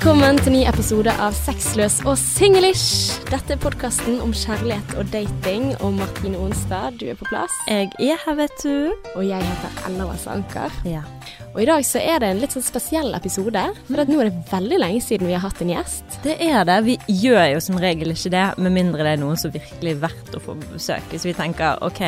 velkommen til ny episode av Sexløs og singlish. Dette er podkasten om kjærlighet og dating, og Martine Onstad, du er på plass. Jeg er her, vet du. Og jeg heter Ella Wasse Anker. Ja. Og i dag så er det en litt sånn spesiell episode, for nå er det veldig lenge siden vi har hatt en gjest. Det er det. Vi gjør jo som regel ikke det, med mindre det er noen som virkelig er verdt å få besøke. besøk. Hvis vi tenker OK,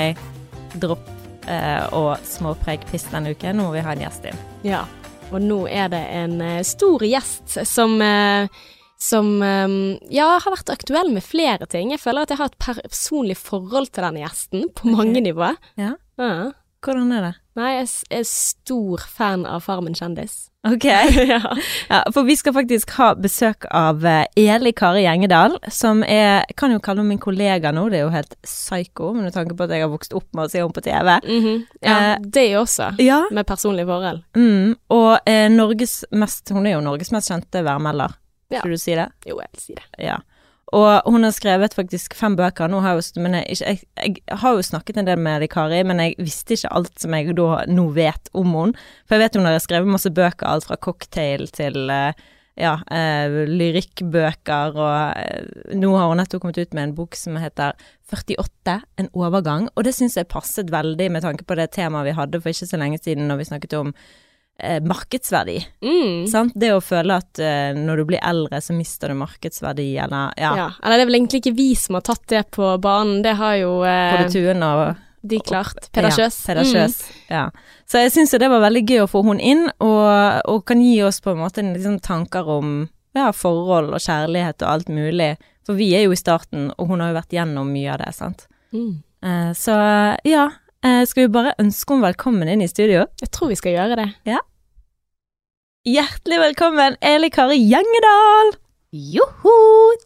dropp eh, og småpreik piss denne uken, nå må vi ha en gjest inn. Ja. Og nå er det en eh, stor gjest som eh, som eh, ja, har vært aktuell med flere ting. Jeg føler at jeg har et personlig forhold til denne gjesten på mange nivåer. Ja. Ja. Hvordan er det? Nei, jeg er stor fan av Farmen kjendis. OK. ja. Ja, for vi skal faktisk ha besøk av eh, Eli Kari Gjengedal, som er kan jo kalle henne min kollega nå, det er jo helt psycho, med tanke på at jeg har vokst opp med å se henne på TV. Mhm. ja Eh, det også. Ja. Med personlig forhold. Mm, og eh, Norges mest Hun er jo Norges mest kjente værmelder. Ja. Skal du si det? Jo, jeg vil si det. Ja. Og hun har skrevet faktisk fem bøker. Nå har jeg, men jeg, jeg, jeg har jo snakket en del med Kari, men jeg visste ikke alt som jeg da nå vet om henne. For jeg vet hun har skrevet masse bøker, alt fra cocktail til eh, ja, eh, lyrikkbøker, og eh, nå har hun nettopp kommet ut med en bok som heter 48, en overgang, og det syns jeg passet veldig med tanke på det temaet vi hadde for ikke så lenge siden når vi snakket om eh, markedsverdi. Mm. Sant? Det å føle at eh, når du blir eldre, så mister du markedsverdi, eller ja, Ja. Eller det er vel egentlig ikke vi som har tatt det på banen, det har jo eh, Både Tuen og de klart. pedasjøs Ja, Peder Mm. Ja. Så jeg syns det var veldig gøy å få hun inn, og, og kan gi oss på en måte liksom tanker om ja, forhold og kjærlighet og alt mulig. For vi er jo i starten, og hun har jo vært gjennom mye av det, sant. Mm. Eh, så ja, eh, skal vi bare ønske henne velkommen inn i studio? Jeg tror vi skal gjøre det. Hjertelig velkommen, Eli Kari Gjengedal! Joho!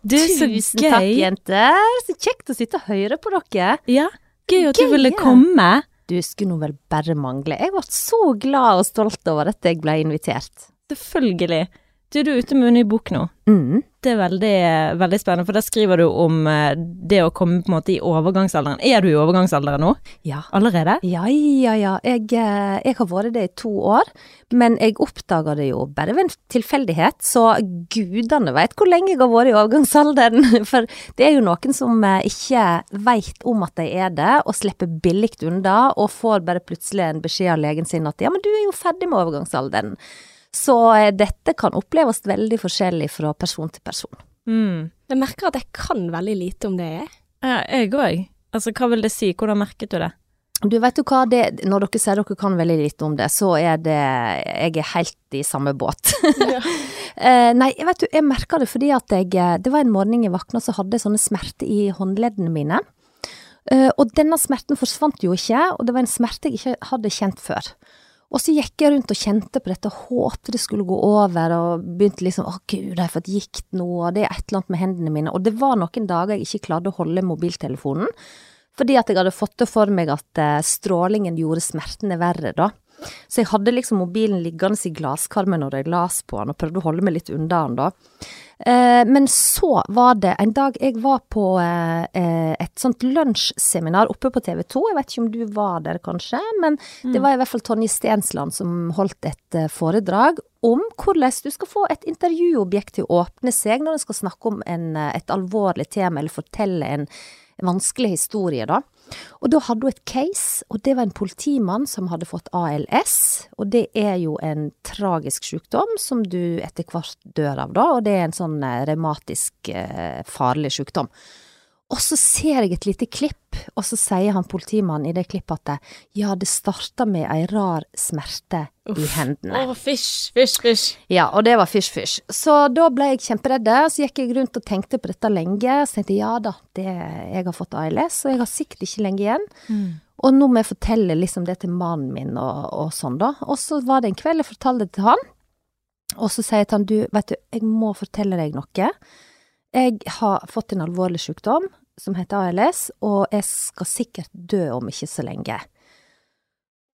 Tusen gøy. takk, jenter. Så kjekt å sitte og høre på dere. Ja, gøy at Gøy, du ville komme. Du skulle nå vel bare mangle. Jeg ble så glad og stolt over at jeg ble invitert. Selvfølgelig. Du, du er ute med en ny bok nå. Mm. Det er veldig, veldig spennende, for der skriver du om eh, det å komme på en måte i overgangsalderen. Er du i overgangsalderen nå? Ja. Allerede? Ja, ja, ja. Jeg, eh, jeg har vært det i to år, men jeg oppdaga det jo bare ved en tilfeldighet, så gudene veit hvor lenge jeg har vært i overgangsalderen. For det er jo noen som eh, ikke veit om at de er det, og slipper billig unna, og får bare plutselig en beskjed av legen sin at ja, men du er jo ferdig med overgangsalderen. Så eh, dette kan oppleves veldig forskjellig fra person til person. Mm. Jeg merker at jeg kan veldig lite om det. jeg. Ja, jeg òg. Altså, hva vil det si? Hvordan merket du det? Du vet jo hva, det, når dere sier dere kan veldig lite om det, så er det Jeg er helt i samme båt. Ja. nei, jeg vet du, jeg merka det fordi at jeg eh, Det var en morgen jeg våkna så hadde jeg sånne smerter i håndleddene mine. Eh, og denne smerten forsvant jo ikke, og det var en smerte jeg ikke hadde kjent før. Og så gikk jeg rundt og kjente på dette, håpte det skulle gå over, og begynte liksom å gud, har jeg fått gikt nå, og det er et eller annet med hendene mine. Og det var noen dager jeg ikke klarte å holde mobiltelefonen, fordi at jeg hadde fått det for meg at eh, strålingen gjorde smertene verre, da. Så jeg hadde liksom mobilen liggende i glasskarmen når jeg las på den, og prøvde å holde meg litt unna den, da. Eh, men så var det en dag jeg var på eh, eh, et sånt lunsjseminar oppe på TV 2. Jeg vet ikke om du var der, kanskje, men det var i hvert fall Tonje Stensland som holdt et eh, foredrag om hvordan du skal få et intervjuobjekt til å åpne seg når en skal snakke om en, eh, et alvorlig tema eller fortelle en vanskelig historie, da. Og da hadde hun et case, og det var en politimann som hadde fått ALS. Og det er jo en tragisk sykdom som du etter hvert dør av, da. Og det er en sånn eh, revmatisk eh, farlig sykdom. Og så ser jeg et lite klipp, og så sier han politimannen i det klippet at ja, det starta med ei rar smerte i hendene. Å, fysj, fysj, fysj. Ja, og det var fysj, fysj. Så da ble jeg kjemperedd. Så gikk jeg rundt og tenkte på dette lenge. Så tenkte jeg ja da, det, jeg har fått ALS, og jeg har sikkert ikke lenge igjen. Og nå må jeg fortelle liksom det til mannen min og, og sånn, da. Og så var det en kveld jeg fortalte det til han. Og så sier jeg til han, du, vet du, jeg må fortelle deg noe. Jeg har fått en alvorlig sykdom som heter ALS, og jeg skal sikkert dø om ikke så lenge.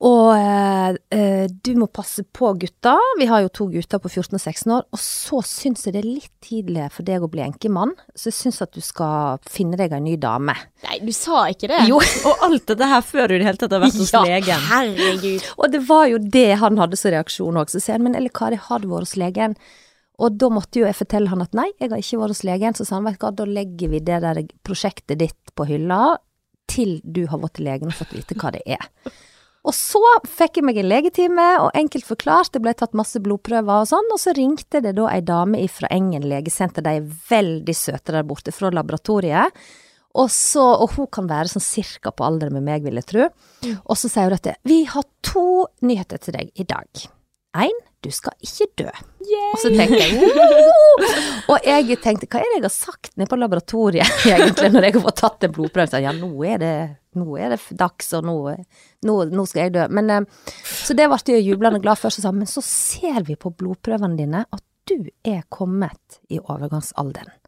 Og eh, eh, du må passe på gutta. Vi har jo to gutter på 14 og 16 år. Og så syns jeg det er litt tidlig for deg å bli enkemann, så jeg syns at du skal finne deg en ny dame. Nei, du sa ikke det. Jo, Og alt dette her før du i det hele tatt har vært hos Ja. legen. Herregud. og det var jo det han hadde som reaksjon òg. Så sier han, men eller Kari, har du vært hos legen? Og da måtte jo jeg fortelle han at nei, jeg har ikke vært hos legen. Så sa han vet du hva, da legger vi det der prosjektet ditt på hylla til du har vært til legen og fått vite hva det er. Og så fikk jeg meg en legetime, og enkelt forklart, det ble tatt masse blodprøver og sånn, og så ringte det da ei dame fra Engen legesenter, de er veldig søte der borte, fra laboratoriet. Og, så, og hun kan være sånn cirka på alder med meg, vil jeg tro. Og så sier hun dette, vi har to nyheter til deg i dag. Én, du skal ikke dø. Og så tenkte jeg «Woo!» Og jeg tenkte, hva er det jeg har sagt nede på laboratoriet egentlig, når jeg har fått tatt en blodprøve? Ja, nå er det, nå er det dags, og nå, nå, nå skal jeg dø. Men, eh, så det ble jeg jublende glad for. Så sa men så ser vi på blodprøvene dine at du er kommet i overgangsalderen.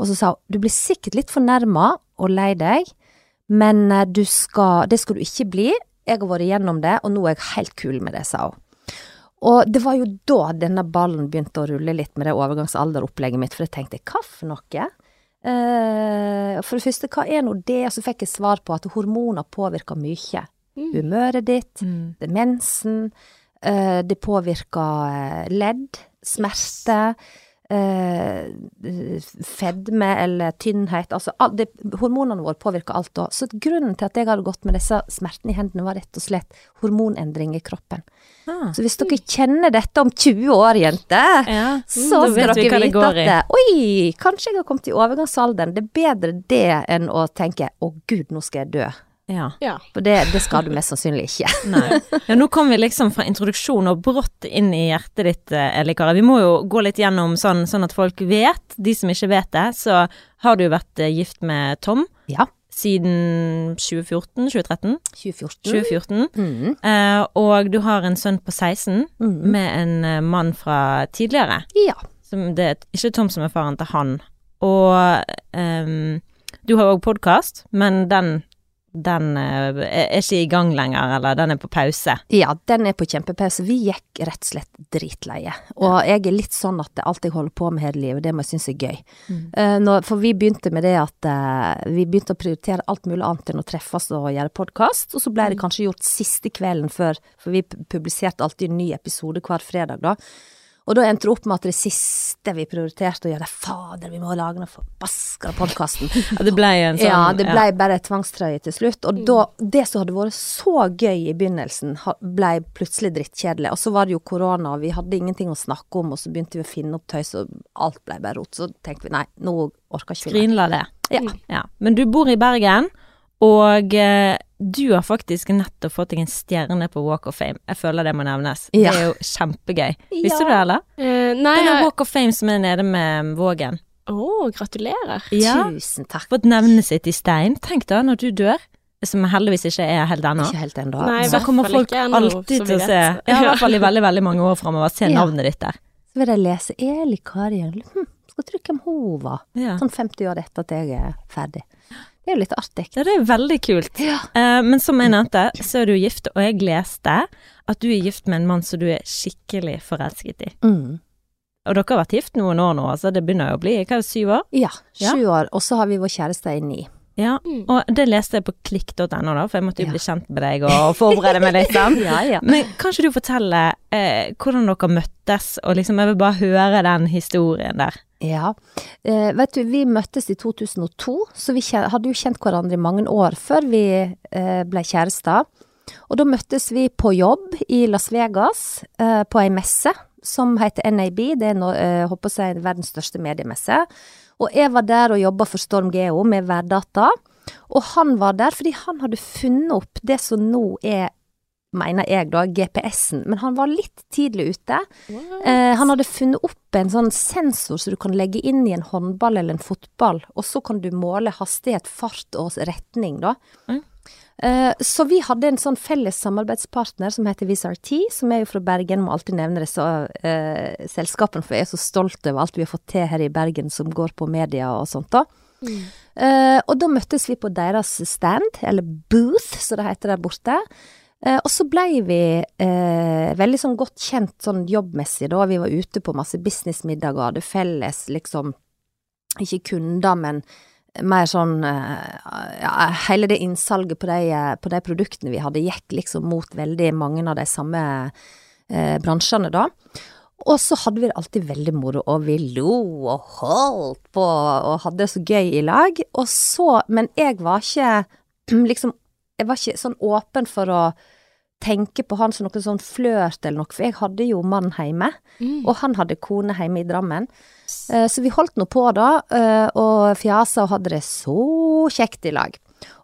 Og så sa hun, du blir sikkert litt fornærma og lei deg, men eh, du skal, det skal du ikke bli. Jeg har vært igjennom det, og nå er jeg helt kul med det, sa hun. Og det var jo da denne ballen begynte å rulle litt med det overgangsalderopplegget mitt, for jeg tenkte hva for noe? Uh, for det første, hva er nå det? Og så fikk jeg svar på at hormoner påvirker mye. Humøret ditt, demensen, uh, det påvirker eh, ledd, smerte, fedme eller tynnhet, altså det, hormonene våre påvirker alt da. Så grunnen til at jeg hadde gått med disse smertene i hendene, var rett og slett hormonendring i kroppen. Ah. Så hvis dere kjenner dette om 20 år, jenter, Ja, så skal dere vite at det, Oi, kanskje jeg har kommet i overgangsalderen. Det er bedre det enn å tenke å gud, nå skal jeg dø. Ja. Ja. For det, det skal du mest sannsynlig ikke. Nei. Ja, nå kom vi liksom fra introduksjon og brått inn i hjertet ditt, eh, Eli Kari. Vi må jo gå litt gjennom sånn, sånn at folk vet. De som ikke vet det, så har du vært eh, gift med Tom Ja. siden 2014? 2013? 2014. 2014. Mm. Eh, og du har en sønn på 16 Mm. med en eh, mann fra tidligere. Ja. Som det er ikke Tom som er faren til han. Og ehm, du har òg podkast, men den, den eh, er ikke i gang lenger, eller den er på pause. Ja, den er på kjempepause. Vi gikk rett og slett dritleie. Og jeg er litt sånn at alt jeg holder på med her i livet, det må jeg synes er gøy. Mm. når, for vi begynte med det at eh, vi begynte å prioritere alt mulig annet enn å treffes og gjøre podkast, og så ble det kanskje gjort siste kvelden før, for vi publiserte alltid en ny episode hver fredag, da. Og da endte det opp med at det siste vi prioriterte å gjøre, fader, vi må lage noe forbaska podkasten. Ja, det ble en sånn Ja, det ble bare tvangstrøye til slutt. Og da, det som hadde vært så gøy i begynnelsen, ble plutselig drittkjedelig. Og så var det jo korona, og vi hadde ingenting å snakke om, og så begynte vi å finne opp tøys, og alt ble bare rot. Så tenkte vi nei, nå orker ikke vi. Skrinla det. Ja. Ja. Men du bor i Bergen, og eh, du har faktisk nettopp fått deg en stjerne på Walk of Fame. Jeg føler det må nevnes. Ja. Det er jo kjempegøy. Ja. Visste du det, eller? Uh, nei Det er Walk of Fame som er nede med Vågen. Å, gratulerer. Ja. Tusen takk. Fått navnet sitt i stein. Tenk da, når du dør, som heldigvis ikke er helt ennå. Ikke helt ennå. Nei, Så kommer folk ennå, alltid til å se. Ja, i hvert fall i veldig, veldig mange år framover. Se Ja. navnet ditt der. Så vil jeg lese Eli Kari Engel. Hm, skal tro hvem hun var. Ja. Sånn 50 år etter at jeg er ferdig. Det er jo litt artig. ja, det er veldig kult. Ja. Uh, men som jeg nevnte, så er du gift, og jeg leste at du er gift med en mann som du er skikkelig forelsket i. Mm. Og dere har vært gift noen år nå, altså det begynner jo å bli hva er det, syv år? Ja, Ja. år. Og så har vi vår kjæreste i ni. Ja, Mm. og det leste jeg på klikk.no da, for jeg måtte jo Ja. bli kjent med deg og forberede meg litt. Ja, ja. Men kan ikke du fortelle eh, hvordan dere møttes, og liksom jeg vil bare høre den historien der. Ja. Eh, vet du, vi møttes i 2002, så vi hadde jo kjent hverandre i mange år før vi eh, ble kjærester. Og da møttes vi på jobb i Las Vegas, eh, på ei messe som heter NAB. Det er eh, håper jeg, verdens største mediemesse. Og jeg var der og jobba for Storm Geo med værdata. Og han var der fordi han hadde funnet opp det som nå er mener jeg da, GPS-en, men han var litt tidlig ute. Eh, han hadde funnet opp en sånn sensor som du kan legge inn i en håndball eller en fotball, og så kan du måle hastighet, fart og retning, da. Mm. Eh, så vi hadde en sånn felles samarbeidspartner som heter VisRT, som er jo fra Bergen, må alltid nevne disse eh, selskapene, for jeg er så stolt over alt vi har fått til her i Bergen som går på media og sånt, da. Eh, og da møttes vi på deres stand, eller booth, som det heter der borte. Eh, og så blei vi eh, veldig sånn godt kjent sånn jobbmessig, da. Vi var ute på masse businessmiddager, hadde felles liksom Ikke kunder, men mer sånn eh, ja, Hele det innsalget på de, på de produktene vi hadde, gikk liksom mot veldig mange av de samme eh, bransjene, da. Og så hadde vi det alltid veldig moro, og vi lo og holdt på og hadde det så gøy i lag. Og så, men jeg var ikke liksom Jeg var ikke sånn åpen for å tenke på han som noe sånn flørt eller noe, for jeg hadde jo mann hjemme, Mm. og han hadde kone hjemme i Drammen. Eh, Så vi holdt nå på da, eh, og fjasa og hadde det så kjekt i lag.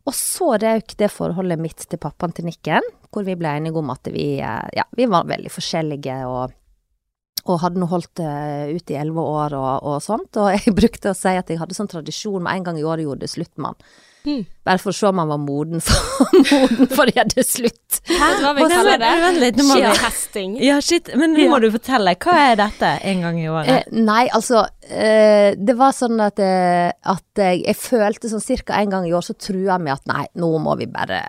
Og så røk det forholdet mitt til pappaen til Nikken, hvor vi ble enige om at vi, eh, ja, vi var veldig forskjellige og, og hadde nå holdt ut i elleve år og, og sånt. Og jeg brukte å si at jeg hadde sånn tradisjon med en gang i året gjorde det slutt med han. Mm. Bare for å se om han var moden for, moden for det slutt. Hæ? Hva vi kaller det? Vent litt, nå må vi Ja, shit, men nå Ja. må du fortelle. Hva er dette en gang i Eh, nei, altså eh, Det var sånn at, eh, at jeg, jeg følte sånn cirka en gang i år så trua med at nei, nå må vi bare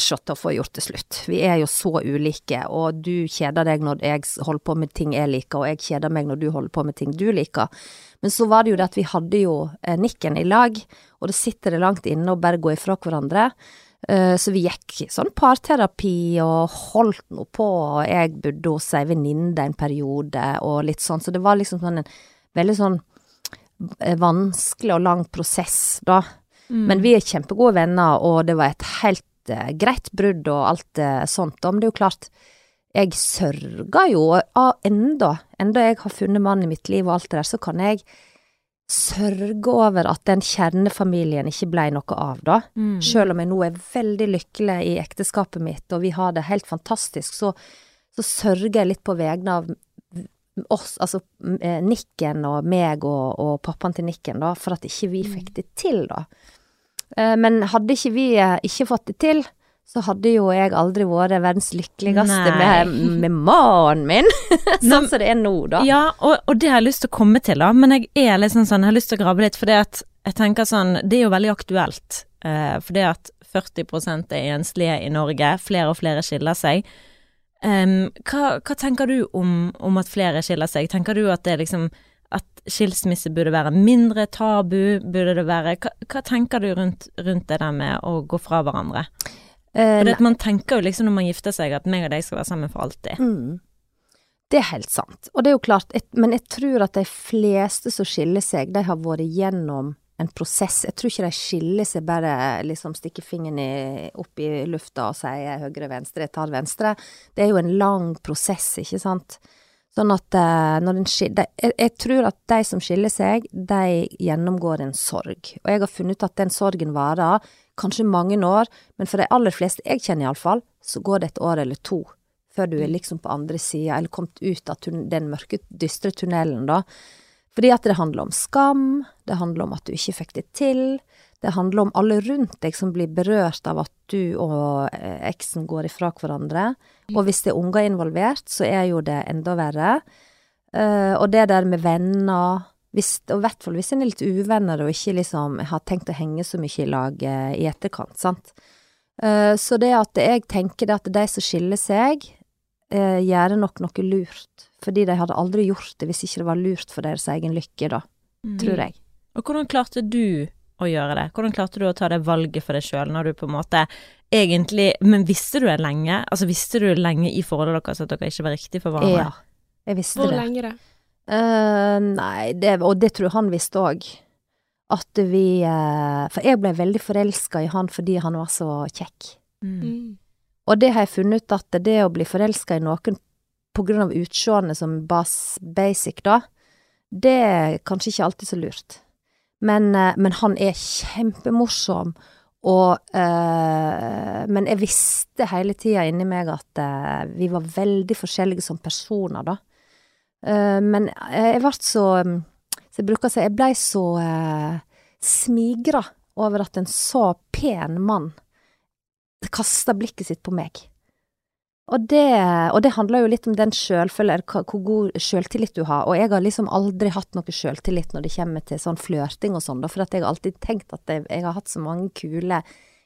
se til å få gjort det slutt. Vi er jo så ulike, og du kjeder deg når jeg holder på med ting jeg liker, og jeg kjeder meg når du holder på med ting du liker. Men så var det jo det at vi hadde jo eh, Nikken i lag, og det sitter det langt inne å bare gå ifra hverandre. Eh, Så vi gikk sånn parterapi og holdt nå på, og jeg bodde hos ei venninne en periode og litt sånn, så det var liksom sånn en veldig sånn eh, vanskelig og lang prosess, da. Men vi er kjempegode venner, og det var et helt uh, greit brudd og alt uh, sånt. Men det er jo klart, jeg sørger jo av enda, enda jeg har funnet mannen i mitt liv og alt det der, så kan jeg sørge over at den kjernefamilien ikke blei noe av, da. Mm. Selv om jeg nå er veldig lykkelig i ekteskapet mitt, og vi har det helt fantastisk, så, så sørger jeg litt på vegne av oss, altså eh, Nikken og meg og, og pappaen til Nikken, da, for at ikke vi fikk det til, da. Eh, Men hadde ikke vi eh, ikke fått det til, så hadde jo jeg aldri vært verdens lykkeligste med, med mannen min, sånn som det er nå, da. Ja, og, og det har jeg lyst til å komme til, da. Men jeg er litt sånn, sånn jeg har lyst til å grave litt, for jeg tenker sånn Det er jo veldig aktuelt. Eh, det at 40% er enslige i Norge, flere og flere skiller seg. Um, hva, hva tenker du om, om at flere skiller seg? Tenker du at det er liksom at skilsmisse burde være mindre tabu? Burde det være Hva, hva tenker du rundt, rundt det der med å gå fra hverandre? Eh, For man tenker jo liksom når man gifter seg at meg og deg skal være sammen for alltid. Mm. Det er helt sant. Og det er jo klart, men jeg tror at de fleste som skiller seg, de har vært gjennom en prosess. Jeg tror ikke de skiller seg bare liksom stikker fingeren i, opp i lufta og sier høyre-venstre, jeg tar venstre. Det er jo en lang prosess, ikke sant. Sånn at eh, når den skil, de, jeg, jeg tror at de som skiller seg, de gjennomgår en sorg. Og jeg har funnet ut at den sorgen varer kanskje mange år, men for de aller fleste jeg kjenner iallfall, så går det et år eller to før du er liksom på andre sida, eller kommet ut av den mørke, dystre tunnelen, da. Fordi at det handler om skam, det handler om at du ikke fikk det til, det handler om alle rundt deg som blir berørt av at du og eh, eksen går ifra hverandre. Og hvis det er unger involvert, så er jo det enda verre. Uh, og det der med venner hvis, Og i hvert fall hvis en er litt uvenner og ikke liksom har tenkt å henge så mye i lag uh, i etterkant, sant. Uh, så det at jeg tenker det at de som skiller seg, gjør nok noe lurt. Fordi de hadde aldri gjort det hvis ikke det var lurt for deres egen lykke, da. Tror jeg. Og hvordan klarte du å gjøre det? Hvordan klarte du å ta det valget for deg sjøl, når du på en måte egentlig Men visste du det lenge? Altså visste du det lenge i forholdet deres at dere ikke var riktig for hverandre? Ja, jeg visste Hvor det. lenge det? Uh, nei, det, og det tror jeg han visste òg. At vi uh, For jeg ble veldig forelska i han fordi han var så kjekk. Mm. Mm. Og det har jeg funnet ut at det å bli forelska i noen på grunn av utseendet som bas, basic, da, det er kanskje ikke alltid så lurt. Men, uh, men han er kjempemorsom, og øh, Men jeg visste hele tida inni meg at øh, vi var veldig forskjellige som personer, da. Uh, men jeg ble så Så jeg bruker å si, jeg blei så uh, smigra over at en så pen mann kasta blikket sitt på meg. Og det, og det handler jo litt om den sjølfølelse, hvor god sjøltillit du har. Og jeg har liksom aldri hatt noe sjøltillit når det kommer til sånn flørting og sånn, for jeg har alltid tenkt at jeg, jeg har hatt så mange kule,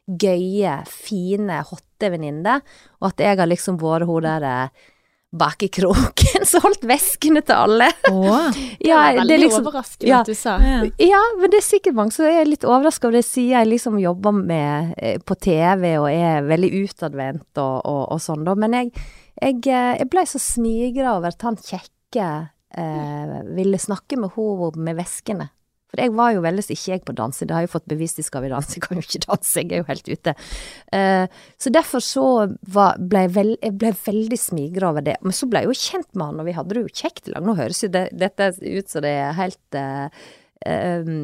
gøye, fine, hotte venninner, og at jeg har liksom vært hun der eh, bak i kroken som holdt veskene til alle. Åh. Det var veldig liksom- overraskende ja. at du sa. Ja. ja, men det er sikkert mange som er litt overraska over det, siden jeg liksom jobber med eh, på TV og er veldig utadvendt og, og, og sånn, da. Men jeg, jeg, eh, jeg ble så smigra over at han kjekke eh, ville snakke med henne med veskene. For jeg var jo veldig ikke jeg på danse, det har jeg jo fått bevist i Skal vi danse, jeg kan jo ikke danse, jeg er jo helt ute. Uh, så derfor så var, ble jeg, veld, jeg ble veldig smigra over det. Men så ble jeg jo kjent med han, og vi hadde det jo kjekt i lag. Nå høres jo det, dette ut som det er helt uh, um,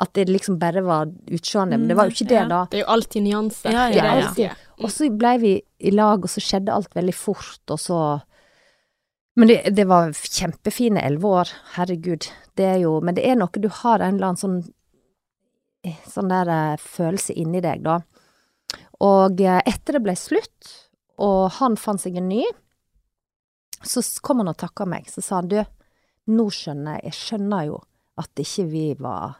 At det liksom bare var utseendet, men det var jo ikke det, Ja. da. Det er jo alltid nyanser. Ja, ja, ja. Og så ble vi i lag, og så skjedde alt veldig fort, og så Men det, det var kjempefine elleve år, herregud. Det er jo Men det er noe du har en eller annen sånn Sånn der eh, følelse inni deg, da. Og eh, etter det ble slutt, og han fant seg en ny, så kom han og takka meg. Så sa han du, nå skjønner jeg, jeg skjønner jo at ikke vi var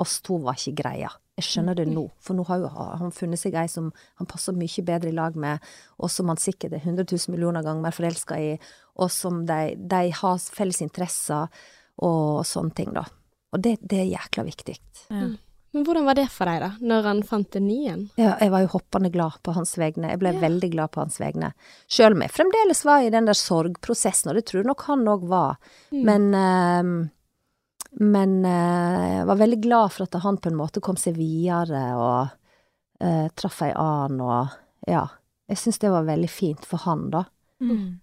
Oss to var ikke greia. Jeg skjønner det nå, for nå har jo han funnet seg ei som han passer mye bedre i lag med, og som han sikkert er 100 000 millioner ganger mer forelska i, og som de, de har felles interesser og sånne ting, da. Og det, det er jækla viktig. Ja. Men hvordan var det for deg, da, når han fant den nye? Ja, jeg var jo hoppende glad på hans vegne. Jeg ble veldig glad på hans vegne. Sjøl om jeg fremdeles var i den der sorgprosessen, og det tror nok han òg var. Men ehm, Men eh, jeg var veldig glad for at han på en måte kom seg videre og uh, traff ei annen og Ja. Jeg syns det var veldig fint for han, da. Mm.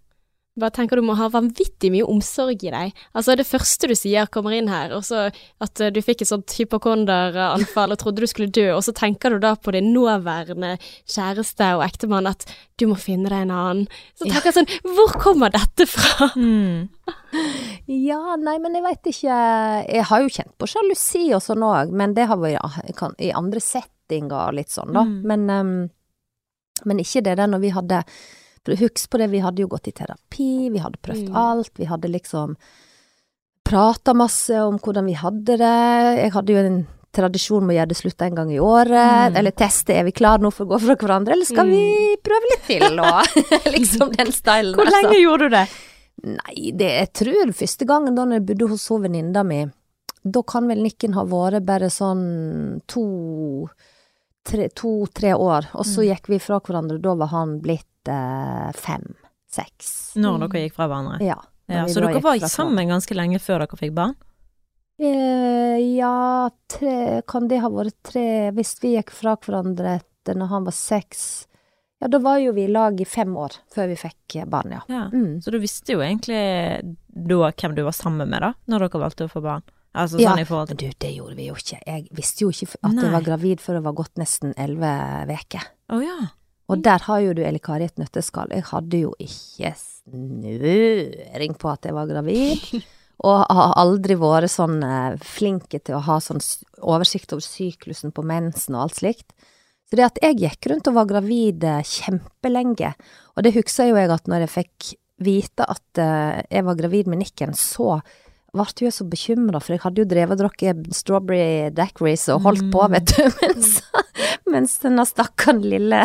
Hva tenker du må ha vanvittig mye omsorg i deg? Altså det første du sier kommer inn her, og så at eh, du fikk et sånt hypokonderanfall og trodde du skulle dø, og så tenker du da på din nåværende kjæreste og ektemann at du må finne deg en annen. Så tenker jeg sånn, hvor kommer dette fra? Mm. Ja, nei, men jeg veit ikke Jeg har jo kjent på sjalusi og sånn òg, men det har vært ja, i andre settinger og litt sånn, da. Mm. Men, um, men ikke det der når vi hadde Husk på det, vi hadde jo gått i terapi, vi hadde prøvd Mm. alt, vi hadde liksom prata masse om hvordan vi hadde det. Jeg hadde jo en tradisjon med å gjøre det slutt en gang i året, Mm. eller teste er vi klare nå for å gå fra hverandre, eller skal vi prøve litt til, og liksom den stylen. Hvor altså. lenge gjorde du det? Nei, det jeg tror første gangen da jeg bodde hos hun venninna mi, da kan vel Nikken ha vært bare sånn to tre, to-tre år, og så Mm. gikk vi fra hverandre, da var han blitt fem-seks. Når dere gikk fra hverandre? Ja. Ja, så dere var sammen ganske lenge før dere fikk barn? Eh, ja, tre, kan det ha vært tre Hvis vi gikk fra hverandre etter når han var seks Ja, da var jo vi i lag i fem år før vi fikk barn, ja. Ja. Mm. Så du visste jo egentlig da hvem du var sammen med, da, når dere valgte å få barn? Altså Ja, sånn Men du, det gjorde vi jo ikke. Jeg visste jo ikke at Nei. jeg var gravid før det var gått nesten elleve uker. Å ja. Og der har jo du Elle Kari et nøtteskall. Jeg hadde jo ikke snøring på at jeg var gravid. Og har aldri vært sånn flink flinke til å ha sånn oversikt over syklusen på mensen og alt slikt. Så det at jeg gikk rundt og var gravid eh, kjempelenge, og det husker jo jeg at når jeg fikk vite at eh, jeg var gravid med Nikken, så ble jeg så bekymra, for jeg hadde jo drevet og drukket strawberry daiquiris og holdt på, vet du, mens, mens denne stakkaren lille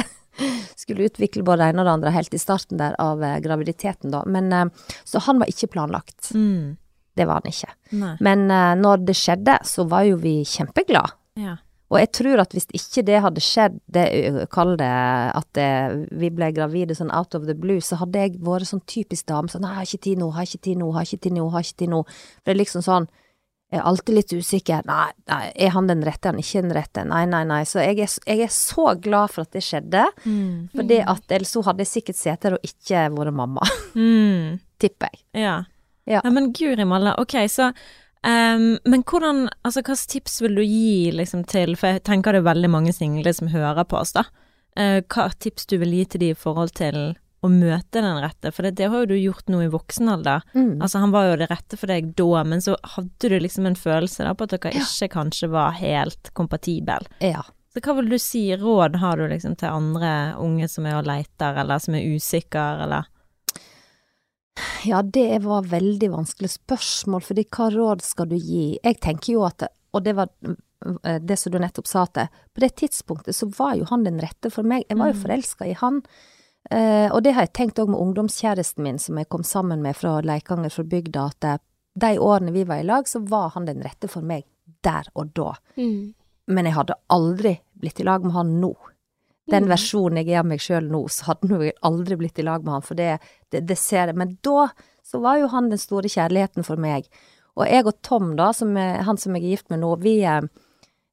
skulle utvikle både det ene og det andre helt i starten der av eh, graviditeten, da. Men, eh, så han var ikke planlagt. Mm. Det var han ikke. Nei. Men eh, når det skjedde, så var jo vi kjempeglade. Ja. Og jeg tror at hvis ikke det hadde skjedd, det, kall det at det, vi ble gravide sånn out of the blue, så hadde jeg vært sånn typisk dame sånn 'Nei, har ikke tid nå, har ikke tid nå, har ikke tid nå, har ikke tid nå'. For det er liksom sånn Jeg er alltid litt usikker. Nei, nei, er han den rette, er han ikke den rette? Nei, nei, nei. Så jeg er, jeg er så glad for at det skjedde. Mm. For ellers så hadde jeg sikkert sittet her og ikke vært mamma, Mm. tipper jeg. Ja. Ja. Nei, Men guri malla, ok, så Um, Men hvordan Altså, hvilke tips vil du gi liksom til For jeg tenker det er veldig mange single som hører på oss, da. Uh, hva tips du vil gi til de i forhold til å møte den rette? For det, det har jo du gjort nå i voksen alder. Mm. Altså, han var jo det rette for deg da, men så hadde du liksom en følelse da på at dere ikke kanskje var helt kompatibel. Ja. Så hva vil du si, råd har du liksom til andre unge som er og leiter, eller som er usikre, eller Ja, det var veldig vanskelig spørsmål, fordi hva råd skal du gi? Jeg tenker jo at, og det var eh, det som du nettopp sa til, på det tidspunktet så var jo han den rette for meg. Jeg var jo Mm. forelska i han. Eh, og det har jeg tenkt òg med ungdomskjæresten min som jeg kom sammen med fra Leikanger, fra bygda, at de årene vi var i lag, så var han den rette for meg der og da. Mm. Men jeg hadde aldri blitt i lag med han nå. Den Mm. versjonen jeg er av meg sjøl nå, så hadde jeg aldri blitt i lag med han, for det, det, det ser jeg. Men da så var jo han den store kjærligheten for meg. Og jeg og Tom, da, som er, han som jeg er gift med nå, vi, eh,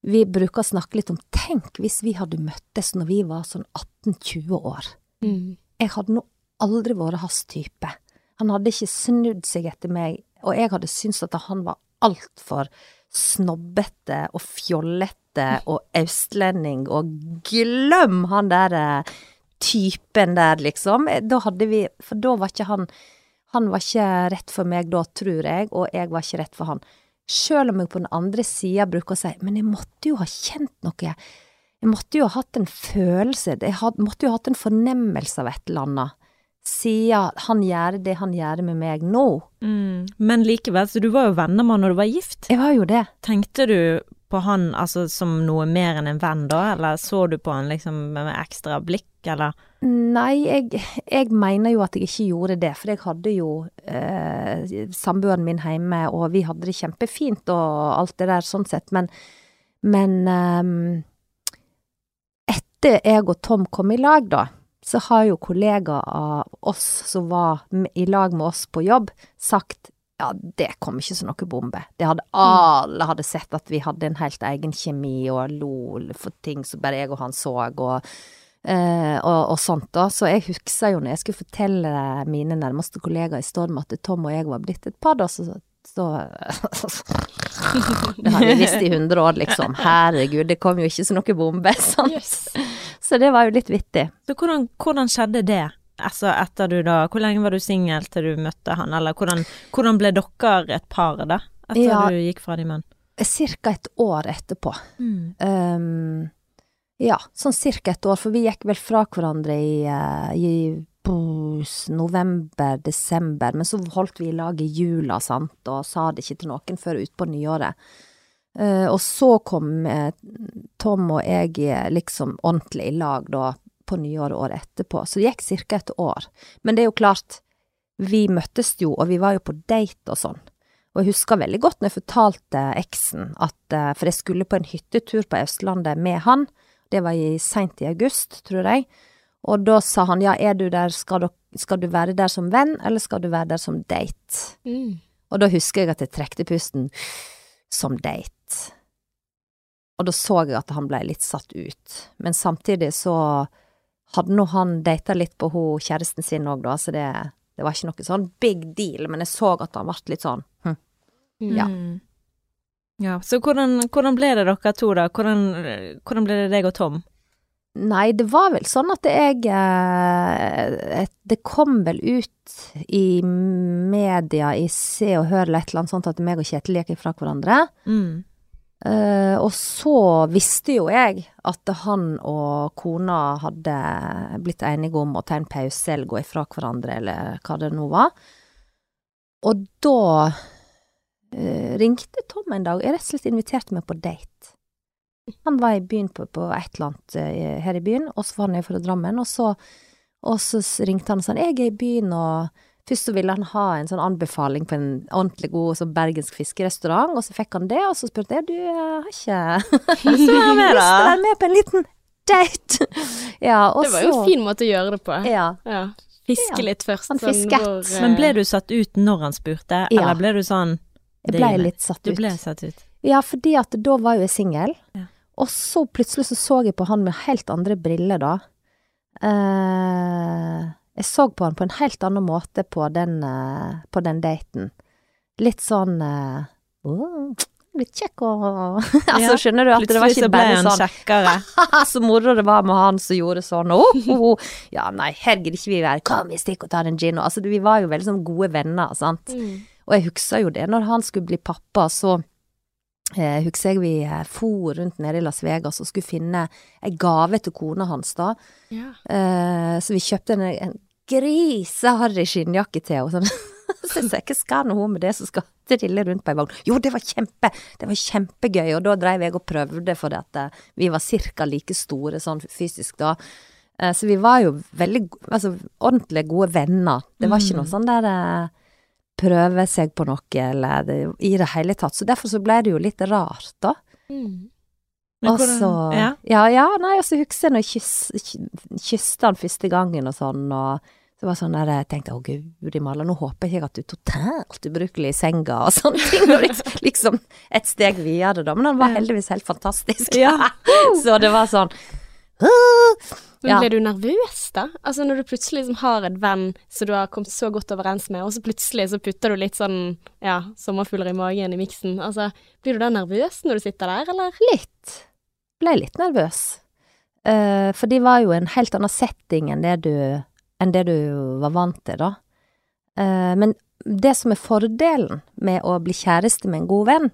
vi bruker å snakke litt om Tenk hvis vi hadde møttes når vi var sånn 18-20 år. Mm. Jeg hadde nå aldri vært hans type. Han hadde ikke snudd seg etter meg, og jeg hadde syntes at han var altfor snobbete og fjollete og østlending, og glem han der eh, typen der, liksom. Eh, Da hadde vi For da var ikke han Han var ikke rett for meg da, tror jeg, og jeg var ikke rett for han. Sjøl om jeg på den andre sida bruker å si Men jeg måtte jo ha kjent noe. Jeg måtte jo ha hatt en følelse, jeg had, måtte jo ha hatt en fornemmelse av et eller annet. Siden han gjør det han gjør med meg nå. Mm. Men likevel, så du var jo venner med han når du var gift. Jeg var jo det. Tenkte du på han altså som noe mer enn en venn da, eller så du på han liksom med ekstra blikk, eller? Nei, jeg, jeg mener jo at jeg ikke gjorde det, for jeg hadde jo eh, samboeren min hjemme, og vi hadde det kjempefint og alt det der sånn sett, men, men ehm, etter jeg og Tom kom i lag, da, så har jo kollegaer av oss som var i lag med oss på jobb, sagt ja, det kom ikke som noe bombe. Det hadde alle hadde sett at vi hadde en helt egen kjemi og lo for ting som bare jeg og han så, og Eh, og, og sånt da, så jeg husker jo når jeg skulle fortelle mine nærmeste kollegaer i Storm at Tom og jeg var blitt et par, da, så, så Det hadde vi visst i hundre år, liksom. Herregud, det kom jo ikke som noe bombe, sant. Yes. Så det var jo litt vittig. Så hvordan, hvordan skjedde det? Altså etter du da Hvor lenge var du singel til du møtte han, eller hvordan, hvordan ble dere et par da? Etter Ja. du gikk fra de menn? Cirka et år etterpå. Um, ja, sånn cirka et år, for vi gikk vel fra hverandre i, eh, november-desember, men så holdt vi i lag i jula, sant, og sa det ikke til noen før utpå nyåret. Uh, og så kom uh, Tom og jeg eh, liksom ordentlig i lag da, på nyåret året etterpå, så det gikk cirka et år. Men det er jo klart, vi møttes jo, og vi var jo på date og sånn. Og jeg husker veldig godt når jeg fortalte eksen at uh, For jeg skulle på en hyttetur på Østlandet med han. Det var seint i august, tror jeg. Og da sa han ja, er du der, skal, du, skal du være der som venn, eller skal du være der som date? Mm. Og da husker jeg at jeg trekte pusten som date. Og da så jeg at han ble litt satt ut. Men samtidig så hadde nå han data litt på ho, kjæresten sin òg, da, så det, det var ikke noe sånn big deal, men jeg så at han ble litt sånn hm. Ja. Mm. Ja, så hvordan, hvordan ble det dere to da? Hvordan, hvordan ble det deg og Tom? Nei, det var vel sånn at jeg eh, Det kom vel ut i media, i Se og Hør eller et eller annet sånt, at meg og Kjetil gikk ifra hverandre. Mm. Uh, og så visste jo jeg at han og kona hadde blitt enige om å ta en pause eller gå ifra hverandre, eller hva det nå var. Og da uh, ringte Tom en dag, jeg rett og slett inviterte meg på date. Han var i byen på, på et eller annet eh, her i byen, og så var han fra Drammen, og så, og så ringte han og sa jeg er i byen, og først så ville han ha en sånn anbefaling på en ordentlig god sånn bergensk fiskerestaurant, og så fikk han det, og så spurte jeg du, har ikke Så med, lyst til å da. være med på en liten date. ja, og Det var jo en fin måte å gjøre det på. Ja. Ja. Fiske Ja, litt først. han sånn fisket. hvor, eh, Men ble du satt ut når han spurte, Ja. eller ble du sånn Jeg ble litt satt ut. Du ble satt ut. Ja, fordi at da var jo jeg singel. Ja. Og så plutselig så så jeg på han med helt andre briller da. Eh, jeg så på han på en helt annen måte på den, eh, på den daten. Litt sånn eh, «Åh, Litt kjekk og Altså, skjønner du at det var Plutselig så ikke ble bare han sånn kjekkere. Så moro det var med han som gjorde sånn, oh, oh, oh. Ja, nei, her gidder ikke vi være, kom vi stikker og tar en gin, altså, vi var jo veldig sånn gode venner, sant. Mm. Og jeg husker jo det, når han skulle bli pappa, så eh, husker jeg vi eh, for rundt nede i Las Vegas og skulle finne en gave til kona hans da. Ja. Eh, så vi kjøpte en, en griseharry skinnjakke til henne. Sånn. så jeg sa, hva skal nå hun med det som skal trille rundt på ei vogn? Jo, det var kjempe, det var kjempegøy, og da dreiv jeg og prøvde for at eh, vi var cirka like store sånn fysisk da. Eh, så vi var jo veldig, altså ordentlig gode venner. Det var ikke noe sånn der prøve seg på noe, eller det, i det hele tatt. Så derfor så ble det jo litt rart, da. Mm. Og så ja. ja. ja, nei, og så husker jeg når jeg kyss, ky- han første gangen og sånn, og Så det var sånn der jeg tenkte å guri malla, nå håper jeg ikke at du er totalt ubrukelig i senga og sånne ting. Og liksom, liksom et steg videre, da. Men han var heldigvis helt fantastisk. så det var sånn Men Ja. blir du nervøs, da? Altså når du plutselig liksom har en venn som du har kommet så godt overens med, og så plutselig så putter du litt sånn, ja, sommerfugler i magen i miksen. Altså, blir du da nervøs når du sitter der, eller? Litt. Ble litt nervøs. Uh, for de var jo en helt annen setting enn det du, enn det du var vant til, da. Uh, men det som er fordelen med å bli kjæreste med en god venn,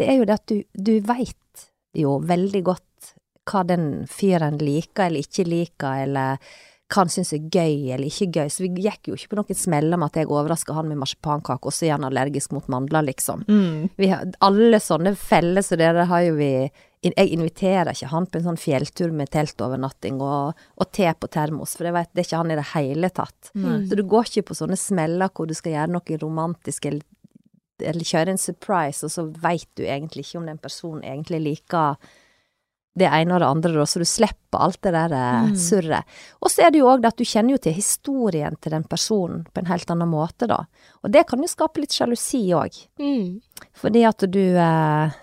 det er jo det at du, du veit jo veldig godt hva den fyren liker eller ikke liker, eller hva han syns er gøy eller ikke gøy. Så vi gikk jo ikke på noen smeller med at jeg overraska han med marsipankake, og så er han allergisk mot mandler, liksom. Mm. Vi har, alle sånne feller så dere har jo vi Jeg inviterer ikke han på en sånn fjelltur med teltovernatting og, og te på termos, for jeg vet det er ikke han i det hele tatt. Så du går ikke på sånne smeller hvor du skal gjøre noe romantisk eller, eller kjøre en surprise, og så veit du egentlig ikke om den personen egentlig liker det ene og det andre, da, så du slipper alt det der mm. surret. Og så er det jo òg det at du kjenner jo til historien til den personen på en helt annen måte, da. Og det kan jo skape litt sjalusi òg. Mm. Fordi at du eh,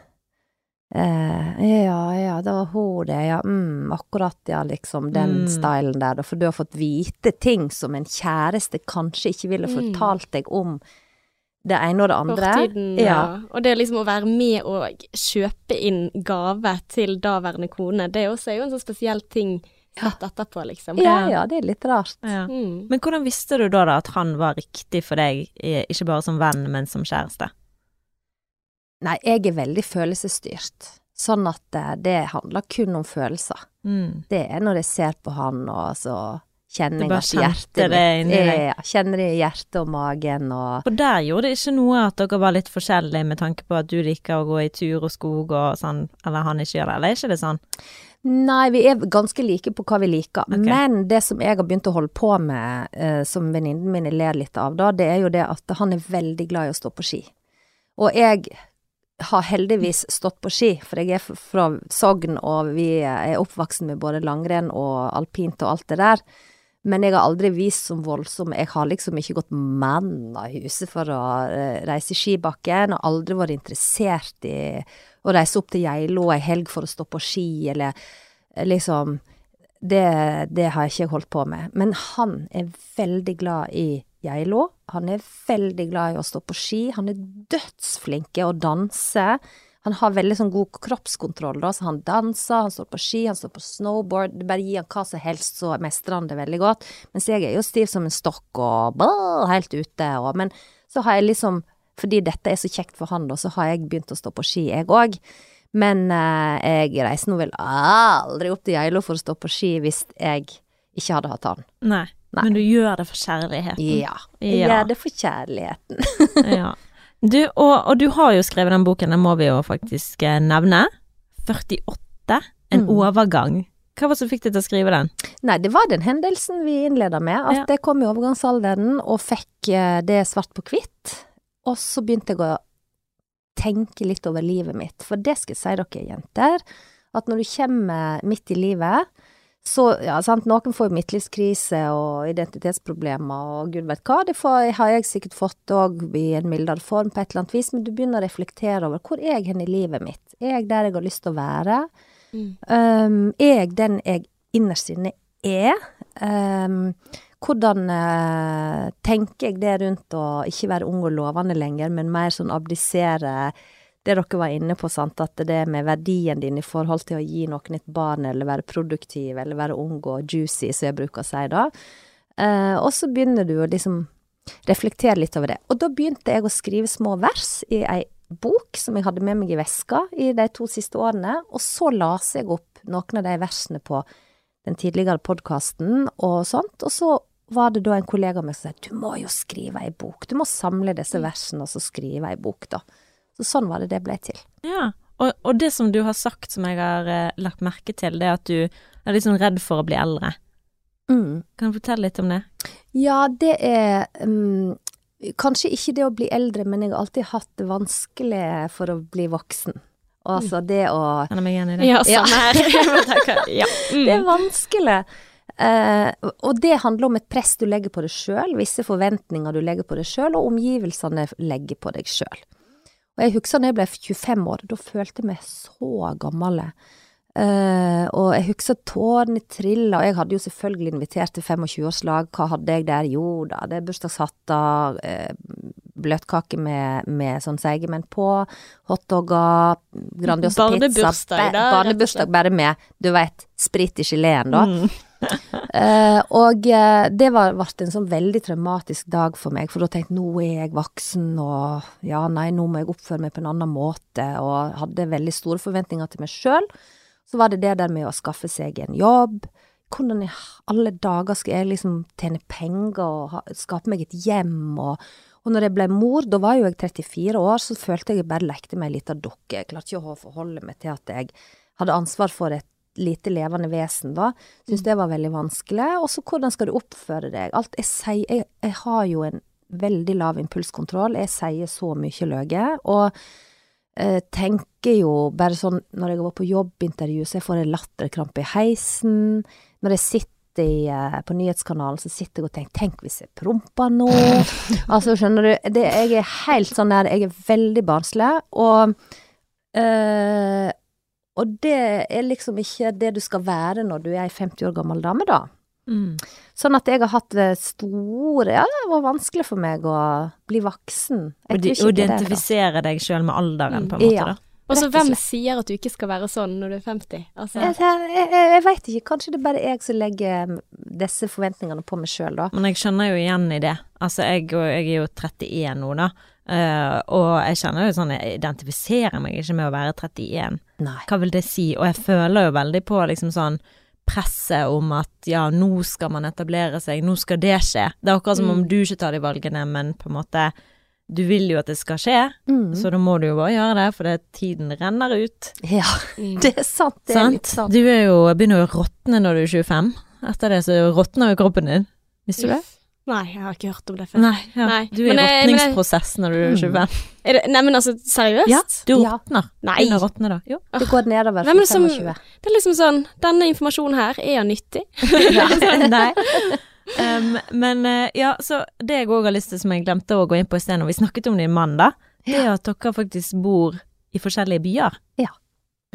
eh, Ja, ja, det var hun det, ja, mm, akkurat, ja, liksom, den Mm. stylen der, da. For du har fått vite ting som en kjæreste kanskje ikke ville Mm. fortalt deg om det ene og det andre. Fortiden, ja. Og det liksom å være med og kjøpe inn gave til daværende kone, det også er jo en sånn spesiell ting sett etterpå, liksom. Ja, ja, det er litt rart. Ja. Mm. Men hvordan visste du da, da at han var riktig for deg, ikke bare som venn, men som kjæreste? Nei, jeg er veldig følelsesstyrt. Sånn at eh, det handler kun om følelser. Mm. Det er når jeg ser på han, og så kjenner jeg at hjertet deg. Ja, kjenner det i hjertet og magen og For der gjorde det ikke noe at dere var litt forskjellige med tanke på at du liker å gå i tur og skog og sånn, eller han ikke gjør det, eller er ikke det sånn? Nei, vi er ganske like på hva vi liker. Okay. Men det som jeg har begynt å holde på med, eh, som venninnen min ler litt av, da, det er jo det at han er veldig glad i å stå på ski. Og jeg har heldigvis stått på ski, for jeg er fra Sogn, og vi er oppvoksen med både langrenn og alpint og alt det der. Men jeg har aldri vist som voldsom. Jeg har liksom ikke gått mann av huset for å eh, reise i skibakken, og aldri vært interessert i å reise opp til Geilo ei helg for å stå på ski, eller eh, liksom det, det har jeg ikke holdt på med. Men han er veldig glad i Geilo. Han er veldig glad i å stå på ski. Han er dødsflinke å danse. Han har veldig sånn god kroppskontroll, da, så han danser, han står på ski, han står på snowboard. Du bare gir han hva som helst, så mestrer han det veldig godt. Mens jeg er jo stiv som en stokk og bå, helt ute. Og, men så har jeg liksom, fordi dette er så kjekt for han, da, så har jeg begynt å stå på ski, jeg òg. Men eh, jeg reiser nå vel aldri opp til Geilo for å stå på ski hvis jeg ikke hadde hatt han. Nei. Nei. Men du gjør det for kjærligheten. Ja. Jeg Ja. gjør det for kjærligheten. ja. Du, og, og du har jo skrevet den boken, den må vi jo faktisk eh, nevne. 48. En Mm. overgang. Hva var det som fikk deg til å skrive den? Nei, det var den hendelsen vi innleda med. At Ja. jeg kom i overgangsalderen og fikk eh, det svart på hvitt. Og så begynte jeg å tenke litt over livet mitt. For det skal jeg si dere, jenter, at når du kommer midt i livet, så ja, sant, noen får jo midtlivskrise og identitetsproblemer og gud vet hva. Det får, har jeg sikkert fått òg i en mildere form på et eller annet vis, men du begynner å reflektere over hvor er jeg hen i livet mitt? Er jeg der jeg har lyst til å være? Mm. Um, er jeg den jeg innerst inne er? Um, hvordan uh, tenker jeg det rundt å ikke være ung og lovende lenger, men mer sånn abdisere det dere var inne på, sant, at det med verdien din i forhold til å gi noen et barn, eller være produktiv, eller være ung og juicy, som jeg bruker å si da. Eh, og så begynner du å liksom reflektere litt over det. Og da begynte jeg å skrive små vers i ei bok som jeg hadde med meg i veska i de to siste årene, og så las jeg opp noen av de versene på den tidligere podkasten og sånt, og så var det da en kollega av meg som sa du må jo skrive ei bok, du må samle disse versene og så skrive ei bok, da. Så sånn var det det ble til. Ja, og, og det som du har sagt som jeg har eh, lagt merke til, det er at du er litt sånn redd for å bli eldre. Mm. Kan du fortelle litt om det? Ja, det er um, Kanskje ikke det å bli eldre, men jeg har alltid hatt det vanskelig for å bli voksen. Og altså det å Kjenner meg igjen i det? Ja, samme her. ja. Mm. Det er Mm. vanskelig. Uh, og det handler om et press du legger på deg sjøl, visse forventninger du legger på deg sjøl, og omgivelsene legger på deg sjøl. Og jeg husker da jeg ble 25 år, da følte jeg meg så gammel. Uh, og jeg husker tårene trilla, og jeg hadde jo selvfølgelig invitert til 25-årslag. Hva hadde jeg der? Jo da, det er bursdagshatter, uh, bløtkake med, med sånn seigemenn på, hotdogger, Grandiosa pizza Barnebursdag, da, Barnebursdag bare med, du veit, sprit i geleen, da. Mm. Eh, og uh, det var, ble en sånn veldig traumatisk dag for meg, for da tenkte jeg nå er jeg voksen, og ja, nei, nå må jeg oppføre meg på en annen måte, og hadde veldig store forventninger til meg sjøl. Så var det det der med å skaffe seg en jobb. Hvordan i alle dager skal jeg liksom tjene penger og ha, skape meg et hjem og og når jeg ble mor, da var jo jeg 34 år, så følte jeg jeg bare lekte meg ei lita dukke. Jeg klarte ikke å forholde meg til at jeg hadde ansvar for et lite levende vesen, da. Syns det var veldig vanskelig. Og så hvordan skal du oppføre deg? Alt jeg sier jeg, jeg har jo en veldig lav impulskontroll. Jeg sier så mye løye. Og eh, tenker jo bare sånn Når jeg var på jobbintervju, så jeg får en latterkrampe i heisen. Når jeg sitter i, eh, på nyhetskanalen, så sitter jeg og tenker Tenk hvis jeg promper nå? altså, skjønner du. Det, jeg er helt sånn der Jeg er veldig barnslig. Og eh, og det er liksom ikke det du skal være når du er ei 50 år gammel dame, da. Mm. Sånn at jeg har hatt det store Ja, det var vanskelig for meg å bli voksen. Jeg Og ikke å det deg sjøl med alderen, på en måte, ja. da. Og så hvem sier at du ikke skal være sånn når du er 50? Altså, Jeg, jeg, jeg, veit ikke. Kanskje det er bare jeg som legger disse forventningene på meg sjøl, da. Men jeg skjønner jo igjen i det. Altså, jeg, jeg er jo 31 nå, da. Uh, og jeg kjenner jo sånn Jeg identifiserer meg ikke med å være 31. Nei. Hva vil det si? Og jeg føler jo veldig på liksom sånn presset om at ja, nå skal man etablere seg, nå skal det skje. Det er akkurat som om Mm. du ikke tar de valgene, men på en måte du vil jo at det skal skje, Mm. så da må du jo bare gjøre det, for det, tiden renner ut. Ja, mm. det er sant. Det er litt Sant? sant. Du er jo, begynner jo å råtne når du er 25. Etter det så råtner jo kroppen din. Visste du det? Uff. Nei, jeg har ikke hørt om det før. Nei, ja. Nei, Du er i men i råtningsprosess når du er Mm. 25. Er det, nei, men altså, seriøst? Ja, du råtner. Nei. Begynner å råtne da. Jo. Det går nedover er fra som- 25. Det er liksom sånn, denne informasjonen her, er den nyttig? Nei. Um, men eh, ja, så det jeg òg har lyst til, som jeg glemte å gå inn på i sted når vi snakket om din mann, da, det er at dere faktisk bor i forskjellige byer. Ja.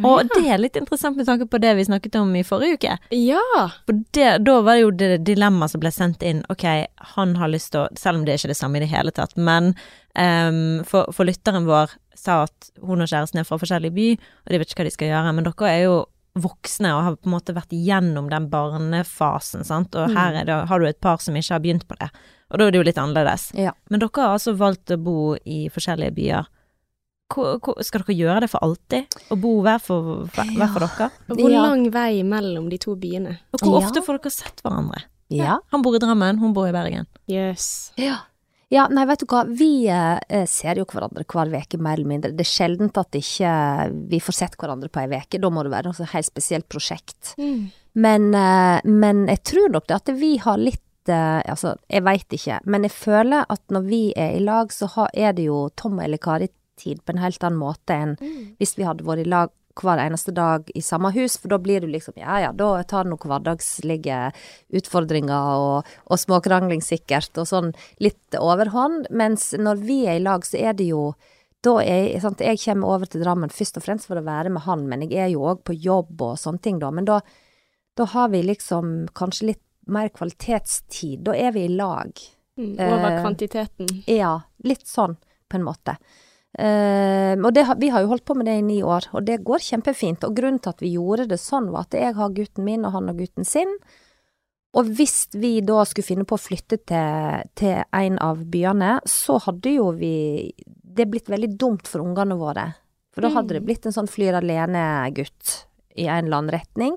Og det er litt interessant med tanke på det vi snakket om i forrige uke. Ja. Det, da var det jo det dilemmaet som ble sendt inn. Ok, han har lyst til å Selv om det er ikke det samme i det hele tatt, men um, for, for lytteren vår sa at hun og kjæresten er fra forskjellig by, og de vet ikke hva de skal gjøre. Men dere er jo voksne og har på en måte vært igjennom den barnefasen, sant. Og her er det, har du et par som ikke har begynt på det. Og da er det jo litt annerledes. Ja. Men dere har altså valgt å bo i forskjellige byer. Skal dere gjøre det for alltid? Å bo hver for, hver, hver for dere? Hvor lang vei mellom de to byene? Og hvor Ja. ofte får dere sett hverandre? Ja. Han bor i Drammen, hun bor i Bergen. Yes. Ja. Ja, nei, vet du hva, vi eh, ser jo hverandre hver veke mer eller mindre. Det er sjeldent at ikke vi får sett hverandre på ei veke. Da må det være noe helt spesielt prosjekt. Mm. Men, eh, men jeg tror nok det at vi har litt eh, Altså, jeg veit ikke, men jeg føler at når vi er i lag, så har, er det jo Tom eller Kari-tid på en helt annen måte enn hvis vi hadde vært i lag hver eneste dag i samme hus, for da blir du liksom ja ja, da tar du noen hverdagslige utfordringer og, og småkrangling sikkert, og sånn litt overhånd, mens når vi er i lag, så er det jo da er, sant, Jeg kommer over til Drammen først og fremst for å være med han, men jeg er jo òg på jobb og sånne ting, da. Men da, da har vi liksom kanskje litt mer kvalitetstid. Da er vi i lag. Mm. Over Eh, kvantiteten. Ja, litt sånn, på en måte. Eh, og det, vi har jo holdt på med det i ni år, og det går kjempefint. Og grunnen til at vi gjorde det sånn, var at jeg har gutten min, og han har gutten sin. Og hvis vi da skulle finne på å flytte til, til en av byene, så hadde jo vi Det blitt veldig dumt for ungene våre. For da hadde det blitt en sånn flyr alene-gutt i en eller annen retning.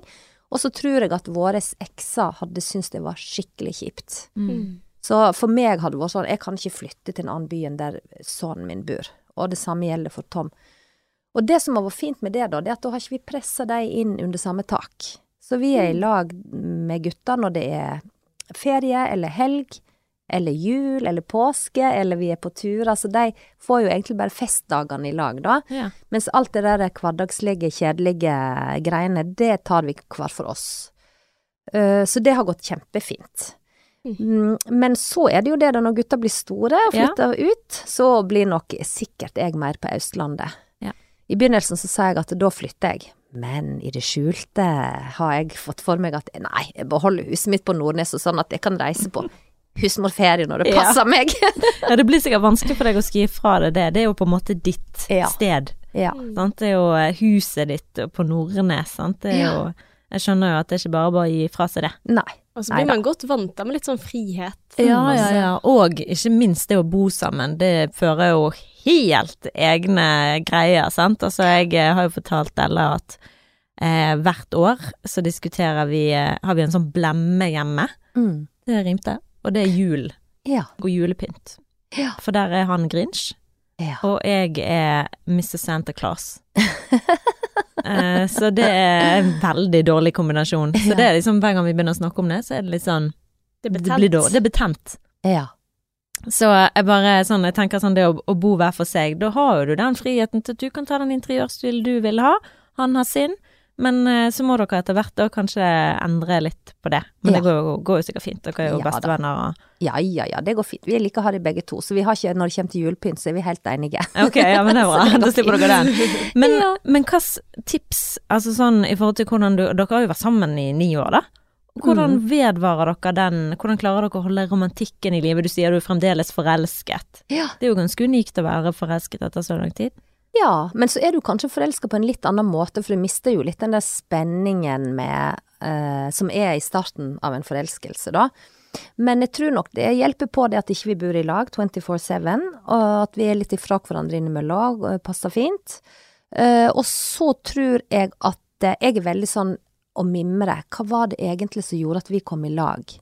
Og så tror jeg at våre ekser hadde syntes det var skikkelig kjipt. Mm. Så for meg hadde det vært sånn, jeg kan ikke flytte til en annen by enn der sønnen min bor. Og det samme gjelder for Tom. Og det som har vært fint med det, da, det er at da har ikke vi pressa dem inn under samme tak. Så vi er i lag med gutta når det er ferie eller helg, eller jul eller påske, eller vi er på tur. Altså de får jo egentlig bare festdagene i lag, da. Ja. Mens alt det der hverdagslige, kjedelige greiene, det tar vi hver for oss. Eh, så det har gått kjempefint. Mm, Men så er det jo det da når gutta blir store og Ja. flytter ut, så blir nok sikkert jeg mer på Østlandet. Ja. I begynnelsen så sa jeg at da flytter jeg, men i det skjulte har jeg fått for meg at nei, jeg beholder huset mitt på Nordnes og sånn at jeg kan reise på husmorferie når det Ja. passer meg. Ja, det blir sikkert vanskelig for deg å skrive fra deg det. Det er jo på en måte ditt Ja. sted. ja. Sant? Det er jo eh, huset ditt på Nordnes, sant. Det er Ja. jo Jeg skjønner jo at det er ikke bare bare å gi fra seg det. Nei. Og så Neida. blir man godt vant da med litt sånn frihet. Ja, ja, ja. Og ikke minst det å bo sammen. Det fører jo helt egne greier, sant. Altså, jeg eh, har jo fortalt Ella at eh, hvert år så diskuterer vi eh, Har vi en sånn blemme hjemme. Mm. Det rimte. Og det er jul Ja. og julepynt. Ja. For der er han Grinch, Ja. og jeg er Mr. Santa Claus. eh, så det er en veldig dårlig kombinasjon. Så det er liksom hver gang vi begynner å snakke om det, så er det litt sånn Det Det, blir dårlig. det er betent. ja. Så jeg bare sånn, jeg tenker sånn det å, å bo hver for seg, da har jo du den friheten til at du kan ta den interiørstilen du vil ha, han har sin, men eh, så må dere etter hvert da kanskje endre litt på det. Men det går, går jo sikkert fint, dere er jo Ja bestevenner og Ja, ja, ja, det går fint. Vi liker å ha de begge to, så vi har ikke, når det kommer til julepynt, så er vi helt enige. Ok, ja, men det er bra. Da slipper dere den. Men, Ja. men hvilke tips, altså sånn i forhold til hvordan du Dere har jo vært sammen i ni år, da. Hvordan Mm. vedvarer dere den, hvordan klarer dere å holde romantikken i livet? Du sier du er fremdeles forelsket. Ja. Det er jo ganske unikt å være forelsket etter så lang tid. Ja, men så er du kanskje forelska på en litt annen måte, for du mister jo litt den der spenningen med eh, Som er i starten av en forelskelse, da. Men jeg tror nok det hjelper på det at ikke vi bor i lag 24-7, og at vi er litt ifra hverandre innimellom, og passer fint. Eh, og så tror jeg at eh, jeg er veldig sånn å mimre. Hva var det egentlig som gjorde at vi kom i lag?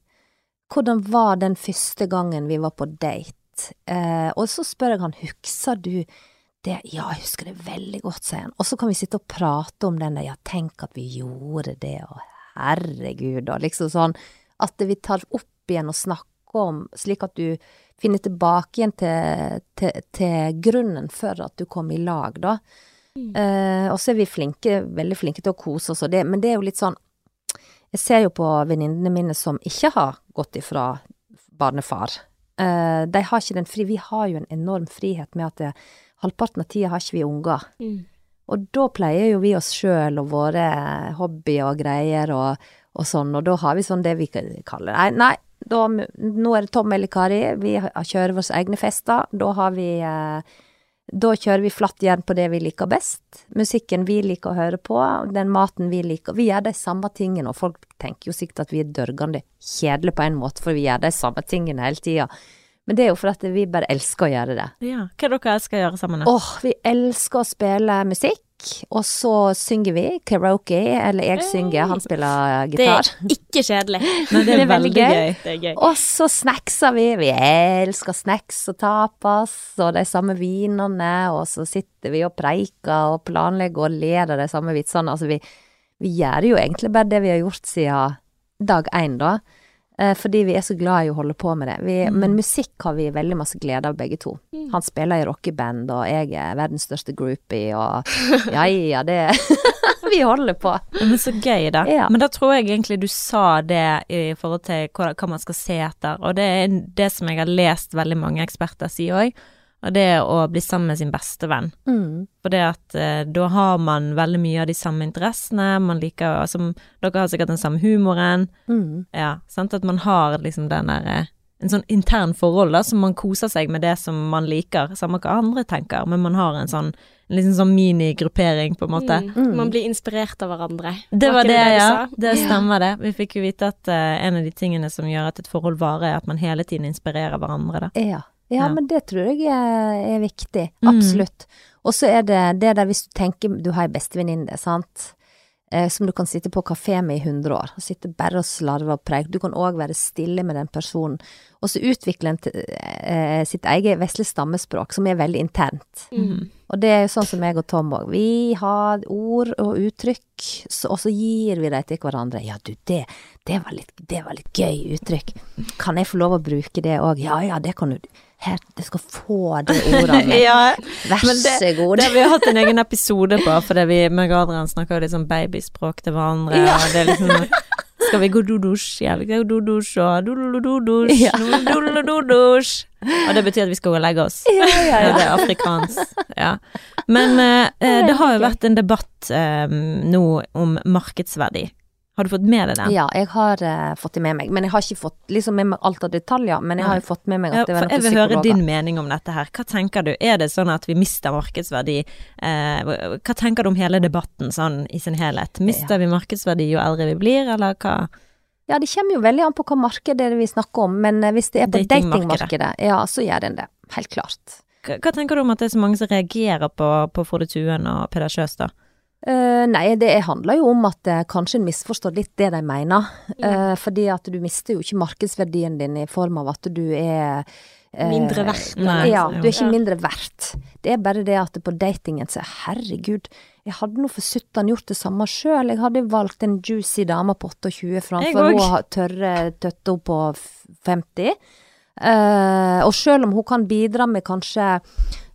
Hvordan var den første gangen vi var på date? Eh, og så spør jeg han, husker du det, ja, jeg husker det veldig godt, sier han. Og så kan vi sitte og prate om den der, ja, tenk at vi gjorde det, og herregud, og liksom sånn, at vi tar opp igjen og snakker om, slik at du finner tilbake igjen til, til, til grunnen for at du kom i lag, da. Eh, og så er vi flinke, veldig flinke til å kose oss, og det, men det er jo litt sånn, jeg ser jo på venninnene mine som ikke har gått ifra barnefar. Eh, de har ikke den fri, vi har jo en enorm frihet med at det, halvparten av tida har ikke vi unger. Mm. Og da pleier jo vi oss sjøl og våre hobbyer og greier og, og sånn, og da har vi sånn det vi kaller Nei, nei, da, nå er det Tom eller Kari, vi kjører våre egne fester. Da har vi eh, Da kjører vi flatt jern på det vi liker best. Musikken vi liker å høre på, den maten vi liker. Vi gjør de samme tingene, og folk tenker jo sikkert at vi er dørgende kjedelige på en måte, for vi gjør de samme tingene hele tida. Men det er jo for at vi bare elsker å gjøre det. Ja. Hva er det dere elsker å gjøre sammen? Åh, vi elsker å spille musikk, og så synger vi karaoke, eller jeg synger, han spiller gitar. Det er ikke kjedelig. men det det er er veldig gøy. gøy. Er gøy. Og så snackser vi, vi elsker snacks og tapas, og de samme vinene, og så sitter vi og preiker og planlegger og ler av de samme vitsene. Altså, vi, vi gjør jo egentlig bare det vi har gjort siden dag én, da. Eh, Fordi vi er så glad i å holde på med det. Vi, Men musikk har vi veldig masse glede av, begge to. Han spiller i rockeband, og jeg er verdens største groupie, og ja ja, det Vi holder på. Men så gøy, da. Ja. Men da tror jeg egentlig du sa det i forhold til hva, hva man skal se etter, og det er det som jeg har lest veldig mange eksperter si òg, og det å bli sammen med sin beste venn. Mm. For det at eh, da har man veldig mye av de samme interessene, man liker altså, Dere har sikkert den samme humoren, Mm. ja, sant, at man har liksom den der eh, en sånn intern forhold da, som man koser seg med det som man liker, samme hva andre tenker, men man har en sånn en liksom sånn minigruppering, på en måte. Mm. Man blir inspirert av hverandre. Det var var det, det ja. Det stemmer det. Vi fikk jo vite at eh, en av de tingene som gjør at et forhold varer, er at man hele tiden inspirerer hverandre, da. Ja. Ja, men det tror jeg er, er viktig. Mm. Absolutt. Og så er det det der hvis du tenker du har ei bestevenninne, sant, eh, som du kan sitte på kafé med i 100 år, og sitte bare og slarve og preike. Du kan òg være stille med den personen, og så utvikle en eh, sitt eget vesle stammespråk, som er veldig internt. Mm. Og det er jo sånn som jeg og Tom òg. Vi har ord og uttrykk, så, og så gir vi dem til hverandre. Ja, du, det, det, var litt, det var litt gøy uttrykk. Kan jeg få lov å bruke det òg? Ja ja, det kan du. Her, jeg skal få det ordet av meg. Ja, Vær det- så god. det har vi hatt en egen episode på, fordi vi med Adrian snakker litt sånn babyspråk til hverandre, Ja. og det er liksom skal vi gå do-dusj, ja, vi skal gå do-dusj og do-do-do-dusj, do-do-do-dusj. Og det betyr at vi skal gå og legge oss. Ja, ja, Ja, ja. det er afrikansk. Ja. Men eh, eh, det har jo vært en debatt eh, nå om markedsverdi. Har du fått med deg den? Ja, jeg har uh, fått det med meg, men jeg har ikke fått liksom med meg alt av detaljer. Men jeg har jo fått med meg at det var jeg vil høre din mening om dette her. Hva tenker du? Er det sånn at vi mister markedsverdi? Eh, hva tenker du om hele debatten sånn i sin helhet? Mister vi markedsverdi jo eldre vi blir, eller hva? Ja, det kommer jo veldig an på hva marked det er vi snakker om, men eh, hvis det er på Datingmarkedet. dating ja, så gjør den det. Helt klart. Hva, hva tenker du om at det er så mange som reagerer på, på Frode Tuen og Peder Kjøs, da? Eh, nei, det handler jo om at eh, kanskje en misforstår litt det de mener. Uh, fordi at du mister jo ikke markedsverdien din i form av at du er Mindre verdt. Nei, Ja, du er ikke mindre verdt. Det er bare det at på datingen så herregud, jeg hadde nå for suttan gjort det samme sjøl. Jeg hadde valgt en juicy dame på 28 Jeg framfor hun tørre tøtta på 50. Eh, og sjøl om hun kan bidra med kanskje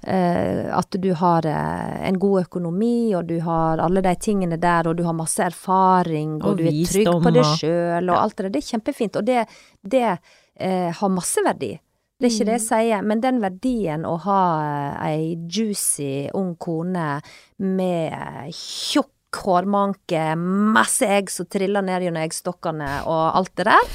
at du har eh, en god økonomi, og du har alle de tingene der, og du har masse erfaring, og, Og du er trygg på deg sjøl, og alt det der. Det er kjempefint, og det, det eh, har masse verdi. Det er ikke det jeg sier, men den verdien å ha eh, ei juicy ung kone med eh, tjukk hårmanke, masse egg som triller ned gjennom eggstokkene og alt det der,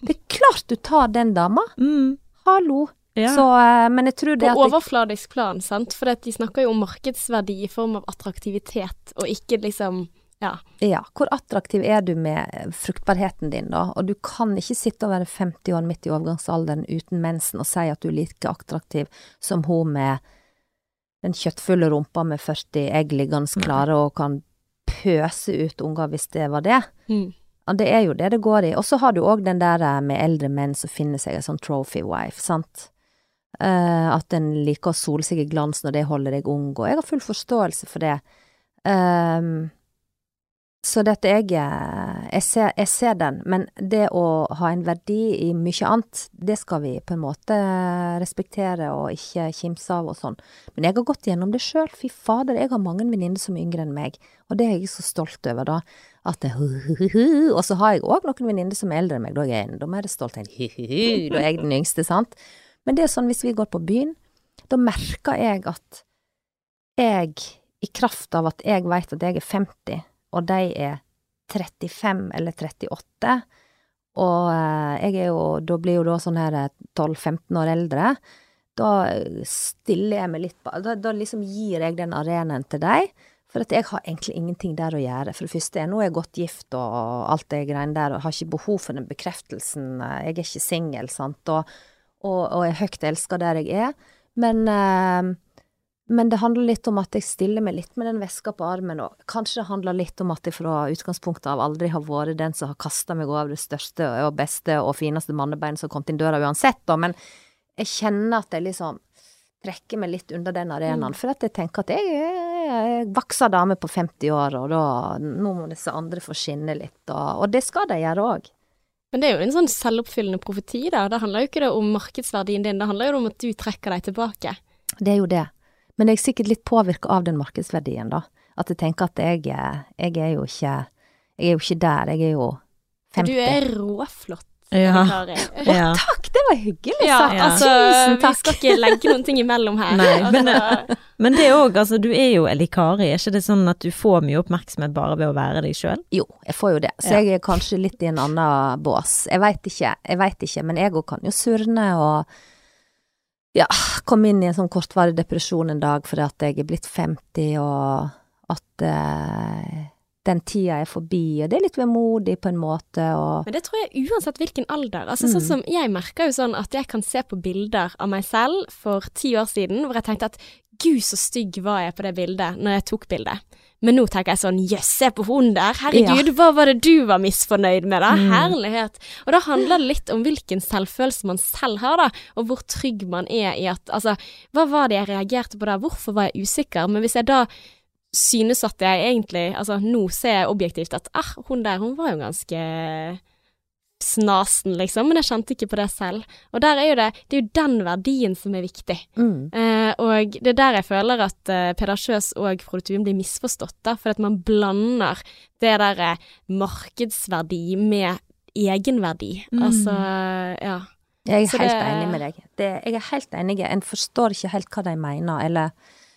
det er klart du tar den dama. Mm, Hallo. Ja. Så, eh, men jeg tror det På at overfladisk plan, sant. For de snakker jo om markedsverdi i form av attraktivitet, og ikke liksom Ja. Ja, hvor attraktiv er du med eh, fruktbarheten din, da? Og du kan ikke sitte og være 50 år midt i overgangsalderen uten mensen og si at du er like attraktiv som hun med den kjøttfulle rumpa med 40 egg liggende klare og kan pøse ut unger hvis det var det. Mm. Ja, det er jo det det går i. Og så har du òg den der eh, med eldre menn som finner seg en sånn trophy wife, sant. Eh, at en liker å sole seg i glansen, og det holder deg ung, og jeg har full forståelse for det. Um, så dette jeg, eh, jeg, ser, jeg ser den, men det å ha en verdi i mye annet, det skal vi på en måte respektere og ikke kimse av og sånn. Men jeg har gått gjennom det sjøl, fy fader, jeg har mange venninner som er yngre enn meg, og det er jeg så stolt over, da. At det, Og så har jeg òg noen venninner som er eldre enn meg, da er jeg enda mer stolt enn da er jeg den yngste, sant. Men det er sånn hvis vi går på byen, da merker jeg at jeg, i kraft av at jeg vet at jeg er 50, og de er 35 eller 38, og eh, jeg er jo, da blir jo da sånn her eh, 12-15 år eldre, da stiller jeg meg litt på, da, da liksom gir jeg den arenaen til deg, for at jeg har egentlig ingenting der å gjøre. For det første nå er jeg godt gift og alt det greiene der, og har ikke behov for den bekreftelsen. Jeg er ikke singel, sant, og, og, og er høyt elska der jeg er. Men, eh, men det handler litt om at jeg stiller meg litt med den veska på armen, og kanskje det handler litt om at jeg fra utgangspunktet av aldri har vært den som har kasta meg over det største og beste og fineste mannebeinet som har kommet inn døra uansett, da, men jeg kjenner at jeg liksom trekker meg litt under den arenaen, for at jeg tenker at jeg er en voksen dame på 50 år, og da, nå må disse andre få skinne litt, og, og det skal de gjøre òg. Men det er jo en sånn selvoppfyllende profeti, da. Det handler jo ikke om markedsverdien din, det handler jo om at du trekker deg tilbake. Det er jo det. Men jeg er sikkert litt påvirka av den markedsverdien, da. At jeg tenker at jeg, er- jeg er jo ikke Jeg er jo ikke der, jeg er jo 50. du er råflott, Ja. Å, ja. Takk, det var hyggelig Ja, sagt! Ja. altså, Tusen vi skal ikke legge noen ting imellom her. Nei, men- altså, Men det òg, altså du er jo Elikari, er ikke det sånn at du får mye oppmerksomhet bare ved å være deg sjøl? Jo, jeg får jo det. Så jeg er kanskje litt i en annen bås. Jeg veit ikke, jeg veit ikke. Men jeg òg kan jo surne og ja, komme inn i en sånn kortvarig depresjon en dag fordi at jeg er blitt 50 og at eh, den tida er forbi, og det er litt vemodig på en måte, og Men det tror jeg uansett hvilken alder. Altså sånn Mm. som Jeg merker jo sånn at jeg kan se på bilder av meg selv for ti år siden hvor jeg tenkte at gud så stygg var jeg på det bildet når jeg tok bildet. Men nå tenker jeg sånn jøss, se på hun der, herregud, hva var det du var misfornøyd med da? Mm. Herlighet. Og da handler det litt om hvilken selvfølelse man selv har da, og hvor trygg man er i at altså, hva var det jeg reagerte på da, hvorfor var jeg usikker? Men hvis jeg da synes at jeg egentlig Altså, nå ser jeg objektivt at ah, hun der, hun var jo ganske snasen, liksom, men jeg kjente ikke på det selv. Og der er jo det, det er jo den verdien som er viktig. Mm. Eh, og det er der jeg føler at eh, pedasjøs og produktivum blir misforstått, da, for at man blander det der eh, markedsverdi med egenverdi. Mm. Altså, ja. Jeg er Så helt det- enig med deg. Det, jeg er helt enig. En forstår ikke helt hva de mener, eller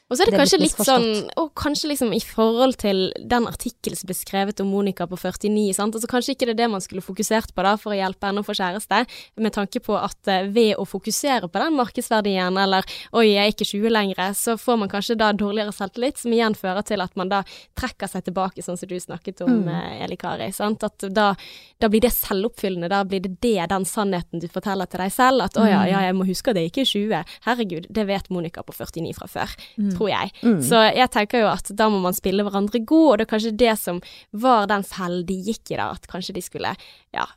Og så er det, Det kanskje litt litt sånn, og kanskje liksom i forhold til den artikkelen som ble skrevet om Monica på 49, sant. Altså kanskje ikke det er det man skulle fokusert på da, for å hjelpe henne å få kjæreste, med tanke på at eh, ved å fokusere på den markedsverdien, eller oi, jeg er ikke 20 lenger, så får man kanskje da dårligere selvtillit, som igjen fører til at man da trekker seg tilbake, sånn som du snakket om, Mm. eh, Eli Kari, sant. At da, da blir det selvoppfyllende, da blir det det, den sannheten du forteller til deg selv, at å ja, ja, jeg må huske at jeg ikke er 20. Herregud, det vet Monica på 49 fra før, tror jeg. Mm. Så jeg tenker jo at da må man spille hverandre god, og det er kanskje det som var den fellen de gikk i da, at kanskje de skulle, ja,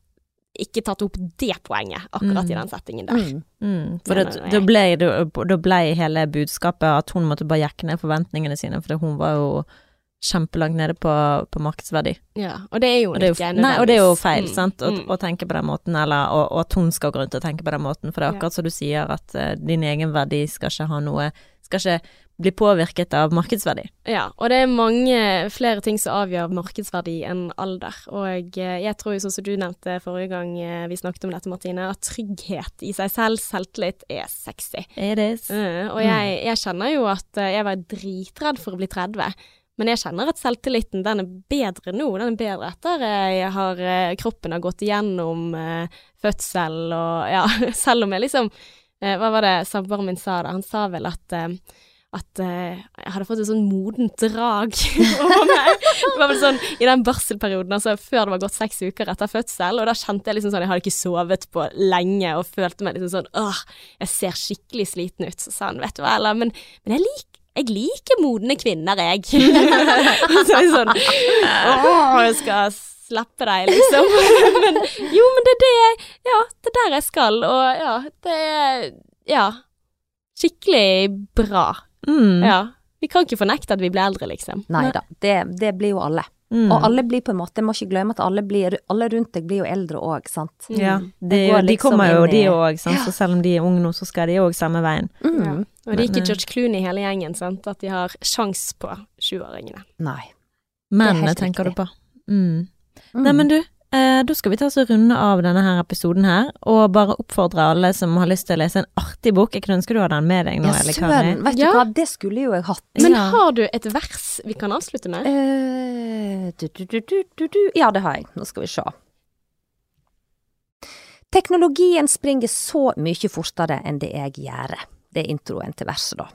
ikke tatt opp det poenget akkurat i den settingen der. mm. Mm, for Ja, da, ble, ble hele budskapet at hun måtte bare jekke ned forventningene sine, for hun var jo kjempelangt nede på, på markedsverdi. Ja, og det er jo Og det er jo, ikke nei, og det er jo feil, Mm, sant, å, mm. å tenke på den måten, eller og, og at hun skal gå rundt og tenke på den måten, for det er Ja. akkurat som du sier, at uh, din egen verdi skal ikke ha noe Skal ikke bli påvirket av markedsverdi. Ja, og det er mange flere ting som avgjør markedsverdi enn alder. Og eh, jeg tror jo sånn som du nevnte forrige gang eh, vi snakket om dette, Martine, at trygghet i seg selv, selvtillit, er sexy. It is. Eh, og jeg, jeg kjenner jo at jeg var dritredd for å bli 30. Men jeg kjenner at selvtilliten den er bedre nå. Den er bedre etter jeg har, kroppen har gått igjennom fødsel og ja, selv om jeg liksom Hva var det samboeren min sa da? Han sa vel at at eh, jeg hadde fått et sånn modent drag over meg. Det var vel sånn i den barselperioden, altså før det var gått seks uker etter fødsel, og da kjente jeg liksom sånn Jeg hadde ikke sovet på lenge og følte meg liksom sånn Åh, jeg ser skikkelig sliten ut. Så sa han, vet du hva, Ella, men, men jeg liker jeg liker modne kvinner, jeg. så jeg sånn Åh, jeg skal slappe deg, liksom. men jo, men det er det jeg Ja, det er der jeg skal, og ja, det er Ja. Skikkelig bra. Mm. Ja. Vi kan ikke fornekte at vi blir eldre, liksom. Nei da, det, det blir jo alle. Mm. Og alle blir på en måte, jeg må ikke glemme at alle, blir, alle rundt deg blir jo eldre òg, sant. Ja, Mm. de, Det de liksom kommer jo, i- de òg, så selv om de er unge nå, så skal de òg samme veien. Mm. Ja. Og det er ikke eh, George Clooney hele gjengen, sant. At de har sjans på 20-åringene. Nei. Mennene tenker riktig. du på. Mm. Mm. Nei, men du, da skal vi ta oss og runde av denne her episoden her, og bare oppfordre alle som har lyst til å lese en artig bok. Jeg kunne ønske du hadde den med deg nå, ja, søren, vet du Ja. hva, det skulle jo jeg hatt. Men Ja. har du et vers vi kan avslutte med? Eh, du, du, du, du, du, du. Ja, det har jeg. Nå skal vi se. Teknologien springer så mye fortere enn det jeg gjør. Det er introen til verset, da.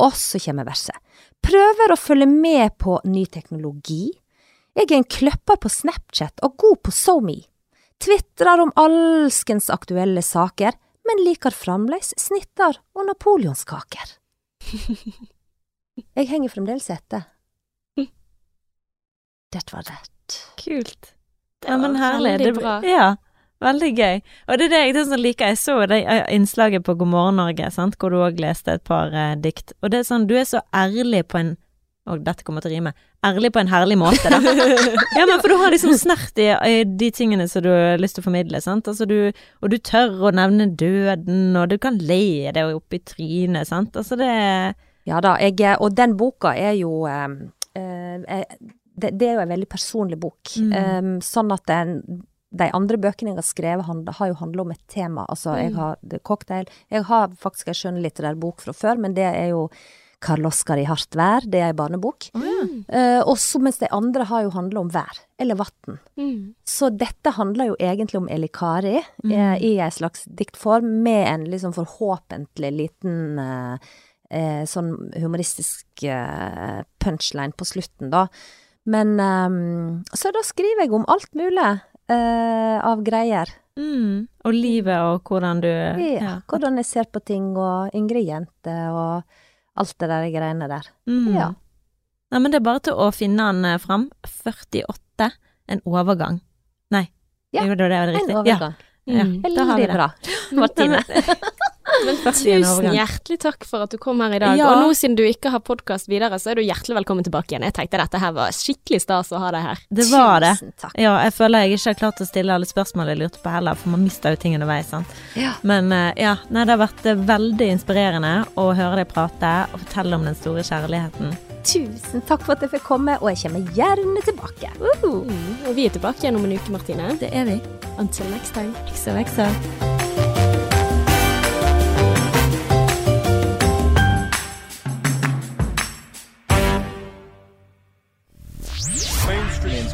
Og så kommer verset. Prøver å følge med på ny teknologi. Jeg er en kløpper på Snapchat og god på SoMe. Tvitrer om alskens aktuelle saker, men liker fremdeles snittar og napoleonskaker. Jeg henger fremdeles etter. Det var det. Kult. Det Ja, var herlig. veldig bra. Ja, veldig gøy. Og det er det jeg det er sånn liker. Jeg så det eh, innslaget på God morgen Norge, sant, hvor du òg leste et par eh, dikt. Og det er sånn, du er så ærlig på en Og dette kommer til å rime. Ærlig på en herlig måte, da. ja, men for du har liksom snert i, i de tingene som du har lyst til å formidle, sant. Altså du, og du tør å nevne døden, og du kan le det opp i trynet, sant. Altså det Ja da, jeg, og den boka er jo eh, eh, det, det er jo en veldig personlig bok. Mm. Eh, sånn at den, de andre bøkene jeg har skrevet, handler, har jo handla om et tema. Altså, jeg Mm. har cocktail Jeg har faktisk en skjønnlitterær bok fra før, men det er jo Karl Oskar i hardt vær. Det er ei barnebok. Eh, og så mens de andre har jo handla om vær, eller vann. Mm. Så dette handler jo egentlig om Eli Kari Mm. eh, i ei slags diktform, med en liksom forhåpentlig liten eh, eh, sånn humoristisk eh, punchline på slutten, da. Men eh, Så da skriver jeg om alt mulig eh, av greier. mm, Og livet og hvordan du Ja, Hvordan jeg ser på ting, og yngre jenter, og alt det der greiene der. Mm. Ja. Nei, men det er bare til å finne den eh, fram. 48. En overgang. Nei, Ja, det var det var En riktig. overgang. Ja, Mm. da har vi Veldig det. bra, Martine. Men tusen hjertelig takk for at du kom her i dag. Ja. Og nå siden du ikke har podkast videre, så er du hjertelig velkommen tilbake igjen. Jeg tenkte dette her var skikkelig stas å ha deg her. Det var det. Tusen takk. Ja, jeg føler jeg ikke har klart å stille alle spørsmål jeg lurte på heller, for man mister jo ting underveis, sant. Ja. Men eh, ja, nei, det har vært eh, veldig inspirerende å høre deg prate og fortelle om den store kjærligheten. Tusen takk for at jeg fikk komme, og jeg kommer gjerne tilbake. Mm. Og vi er tilbake igjen om en uke, Martine. Det er vi. Until next time. XOXO.